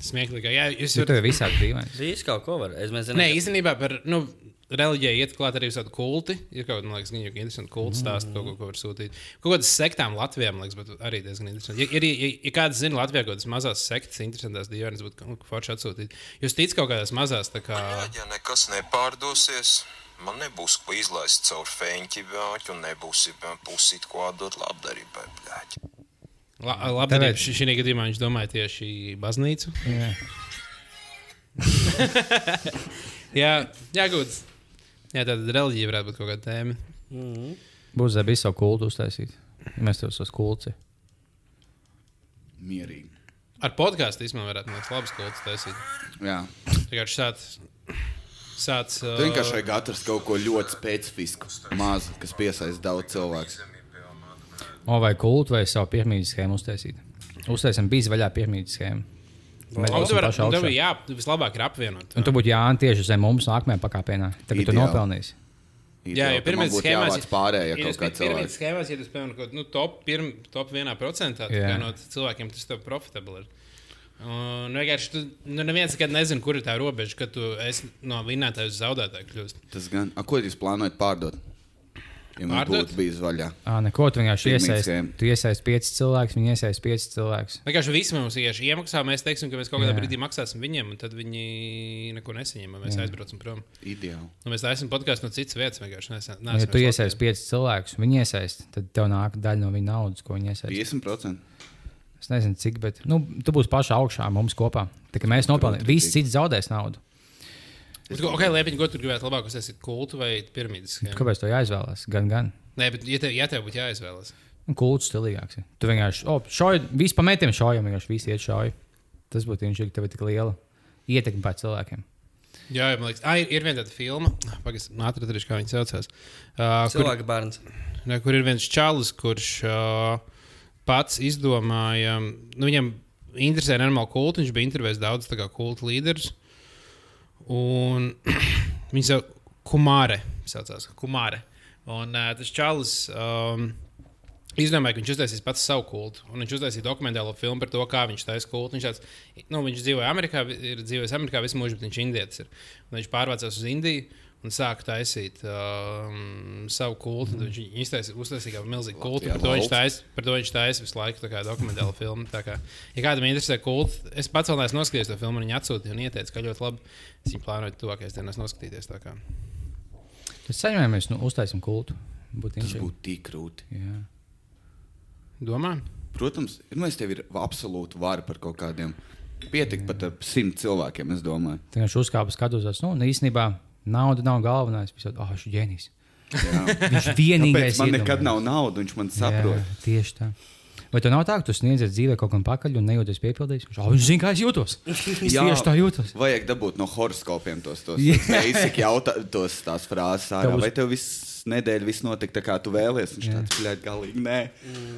Smieklīgāk. Jā, jūs Jo varat. tev ir visādi dīvaini. Viss kaut ko var. Es zinām, Nē, ka- īstenībā par nu, reliģiju iet klāt arī visādi kulti. Ir kaut kāda, liekas, gan jau interesanti kulti stāsti, kaut ko, ko var sūtīt. Kaut kādas sektām Latvijā, man liekas, bet arī diezgan interesanti. Ja, ja, ja, ja kāds zina Latvijā kaut kādas mazās sektas, interesantas būtu kaut ko forši atsūtīt. Jūs ticat kaut kādās mazās, tā kā. Ja nekas nepārdosies, man nebūs ko izlaist caur feņķi vāķi un nebūs pusīt, ko atdot labdarībai. La, labi, arī Tāpēc- šī gadījumā viņš domāja tieši baznīcu. Jā. Jā, jā, gudrs. Jā, tāda reliģija varētu būt kaut kāda tēma. Būs arī savu kultu uztaisīt. Mēs tev esam kulci. Mierīgi. Ar podkāstu īstenībā varētu būt labs kults taisīt. Jā. Vienkārši sāc. Sāc. Uh, Tu vienkārši vajag atrast kaut ko ļoti specifisku, mazu, kas piesaista daudz cilvēku. O, vai kultu vai savu piramīdas schēmu uztaisīt. Uztaisām bija vaļā piramīdas schēmu. Tu paši un tev ir jā, vislabāk ir apvienot. Un tu būtu jāņem tieši zem mums nākamajā pakāpienā. Tagad tu Ideāli. nopelnīsi. Jā, ja pirmās būtu schēmās jāvāc pārējie ja kaut jūs kā pie pirmās cilvēki. schēmās, ja tas, piemēram, kaut nu, top, pirm, top 1%, tad Jā. kā no cilvēkiem tas tev profitabli ir. Un vienkārši tu nu, neviens nekad nezina, kur ir tā robeža, kad tu esi no vinnētāja uz zaudētāju kļūst. Tas gan. A, ko jūs plānojat pārdot? Ja mums Pārdot? būtu bijis vaļā. Ā, neko, tu vienkārši iesaisti. Tu iesaisti piecus cilvēkus, viņi iesaisti piecus cilvēkus. Vienkārši visi mums ir iemaksā, mēs teiksim, ka mēs kaut kādā Jā. brīdī maksāsim viņiem, un tad viņi neko nesaņem, un mēs Jā. aizbraucam prom. Ideāli. Nu, mēs taisām podkāstu no citas vietas, vienkārši nesen. Ja tu iesaisti piecus cilvēkus, viņi iesaisti, tad tev nāk daļa no viņa naudas, ko viņi iesaista. 50%. Es nezinu, cik, bet nu, tu būsi pašā augšā mums kopā. Tā kā mēs nopelnīsim, visi cits zaudēs naudu. Ok, Liepiņ, ko tu gribētu labāk uztaisīt kultu vai piramīdas schēmu? Kāpēc to jāizvēlās? Gan, gan. Nē, bet ja tev, ja tev būtu jāizvēlas. Un kults stilīgāks. ir. Tu vienkārši, oh, šauj, visi pa metiem šaujam, vienkārši visi iet šauj. Tas būtu viņš, ka tev ir tik liela ietekme pār cilvēkiem. Jā, man liekas, ah, ir, ir viena tāda filma, pagaidām, atraduši, kā viņa saucās. Uh, kur, Cilvēka bērns. ne, kur ir viens čalis, kurš uh, pats izdomāja, nu, viņam interesē normāli kultu, viņš bija intervējis daudz tā kā kultu līderus. Un viņš jau Kumāre saucās. Kumāre. Un uh, tas čalis. Um, Izdomāja, ka viņš uztaisīs pats savu kultu. Un viņš uztaisīja dokumentālo filmu par to, kā viņš taisīja kultu. Viņš, tāds, nu, viņš dzīvoja Amerikā, ir dzīvojis Amerikā visu mūžu, bet viņš indietis. Ir. Un viņš pārvācās uz Indiju un sāka taisīt um, savu kultu. Mm. Viņš iztaisīja, uztaisīja kā milzīgu kultu. Latvijā Par to taisīja par to viņš taisa visu laiku tā kā dokumentālu filmu. Tā Kā, ja kādam interesē kults, es pats vēl neesmu noskatījies to filmu, un viņa atsūtīja un ieteica, ka ļoti labi. Es viņu plānoju tuvākajās dienās noskatīties. tā kā. Tad saņemamies, nu, uztaisim kultu. Būtu Tas būtu tik grūti. Jā. Domā? Protams, ir mēs tev ir absolūti vara par kaut kādiem. Pietik pat ar simt cilvēkiem, es domāju. Tad viņš uzkāpa skatos, nu, īstenībā nauda nav galvenais. Viņš ah, viņš ir ģēnijs. Jā. Viņš vienīgais. Tāpēc man nekad nav naudas, viņš man saprot. Jā, tieši tā. Vai tev nav tā, ka tu sniedzēji dzīvē kaut kam pakaļ un nejūties piepildījis? Viņš, oh, viņš zina, kā es jūtos. Es tieši tā jūtos. Vajag dabūt no horoskopiem tos, tos Jā. basic jautā, tos tās frāzes ārā. Vai tev viss nedēļa viss notika tā, kā tu vēlies? Viņš Jā. tāds pļāļ galīgi, nē.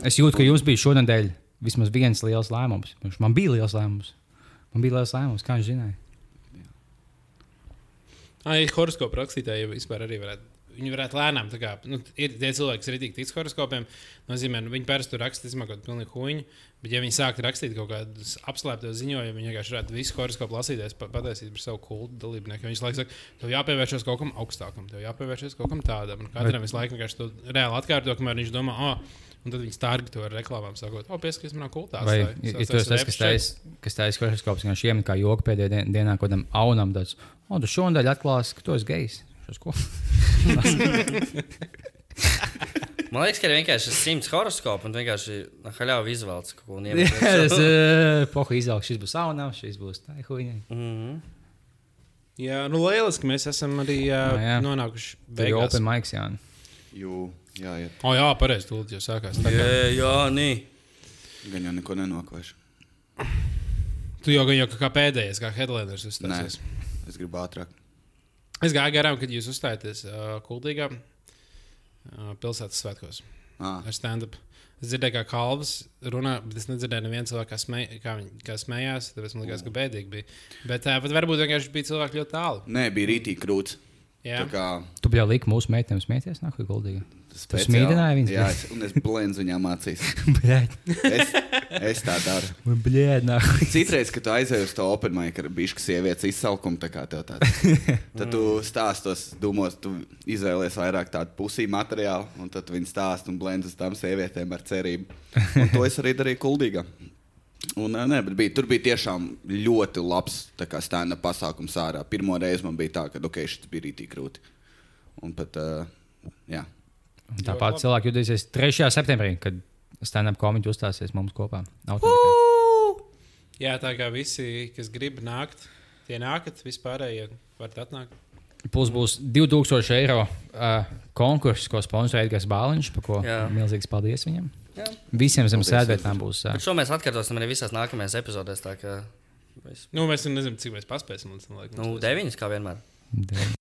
Es jūtu, ka jums bija šonadēļ vismaz viens liels lēmums. Viņš, man bija liels lēmums. Man bija liels lēmums, kā viņš zināja. Ai, horoskopu rakstītāji jau vispār arī varētu. Viņi varētu lēnām, tā kā nu, ir tie cilvēki, kas ir rītīgi tic horoskopiem, nozīmē, nu, viņi parasti raksta, izmantot pilnīgi huīņu. Bet, ja viņi sāktu rakstīt kaut kādus apslēptos ziņojumus, viņi vienkārši varētu visu horoskopu lasīties, pa- pataisīt par savu kultu dalībnieku. Visu laiku saka, tev jāpievēršas kaut kam augstākam, tev jāpievēršas kaut kam tādam. Un Katram visu laiku vienkārši to reāli atkārto, kamēr viņš domā, ah, un tad viņi stārgi to ar reklāmām sakot, o, pieskaties manā kultā. Vai atstāj." ja Sastāj tu esi tas, kas taisa, kas taisa horoskops, viņš iemet kā joku pēdējā dien- dienā kaut kādam aunam, tāds, o, tu šonadēļ atklāsi, ka tu esi gejs. Man liekas, ka ir vienkārši simts horoskopu un vienkārši haļāvi izvēlēts kaut ko un Jā, iemet. es uh, pohu izvelku, šis būs aunam, šis būs tā huīņa. Mhm. Jā, nu lieliski, mēs esam arī uh, Nu, jā. nonākuši ir beigās. open mics, jā. Jū, jā, jā. O, jā, pareizi, tūlīt jau sākās. Kā- Jā, jā, nē. Gan jau neko nenokvēšu. Tu jau gan jau kā pēdējais, kā headliners Nē, uzstāsies. es gribu ātrāk. Es gāju garām, kad jūs uzstājāties uh, kultīgā uh, pilsētas svētkos Ah, ar stand-up. Es dzirdēju, kā Kalvas runā, bet es nedzirdēju nevienu cilvēku, kā, smēj, kā, kā smējās. Tāpēc man liekas, ka bēdīgi bija. Bet uh, varbūt vienkārši bija cilvēki ļoti tālu. nē, bija rītīgi krūts. Jā, Tā kā Tu jau liki mūsu meitēm smieties, nāk, kā speciāli- smīdināji viņas? Jā, es, un es blēņu viņām acīs. Es, es tā daru. nāk. Citreiz, kad tu aizēji uz to open mic, ar bišu sievietes izsalkumu, tā kā tev tāds. Tad tu stāstos, domos, tu izvēlies vairāk tādu pusī materiālu, un tad viņi stāst un blend uz tām sievietēm ar cerību. Un to es arī darīju kuldīgā. Un, ne, bet bija, tur bija tiešām ļoti labs stāna pasākums ārā. Pirmo reizi man bija tā, ka ok, šis bija rītīgi grūti. Un pat, uh, jā. Un Tāpat cilvēki jutīsies 3. septembrī, kad stand-up komiķi uzstāsies mums kopā. Jā, tā kā visi, kas grib nākt, tie nākat, vispārējie varat atnākt. Plus būs 2000 eiro uh, konkurss, ko sponsorē Edgars Bāliņš, par ko Jā. milzīgs paldies viņam. Jā. Visiem zem sēdvietām būs. Uh, Bet šo mēs atkārtosim arī visās nākamajās epizodēs. tā kā Mēs- Nu, mēs nezinām, cik mēs paspēsim laikam. Nu, deviņas kā vienmēr. Dēļ.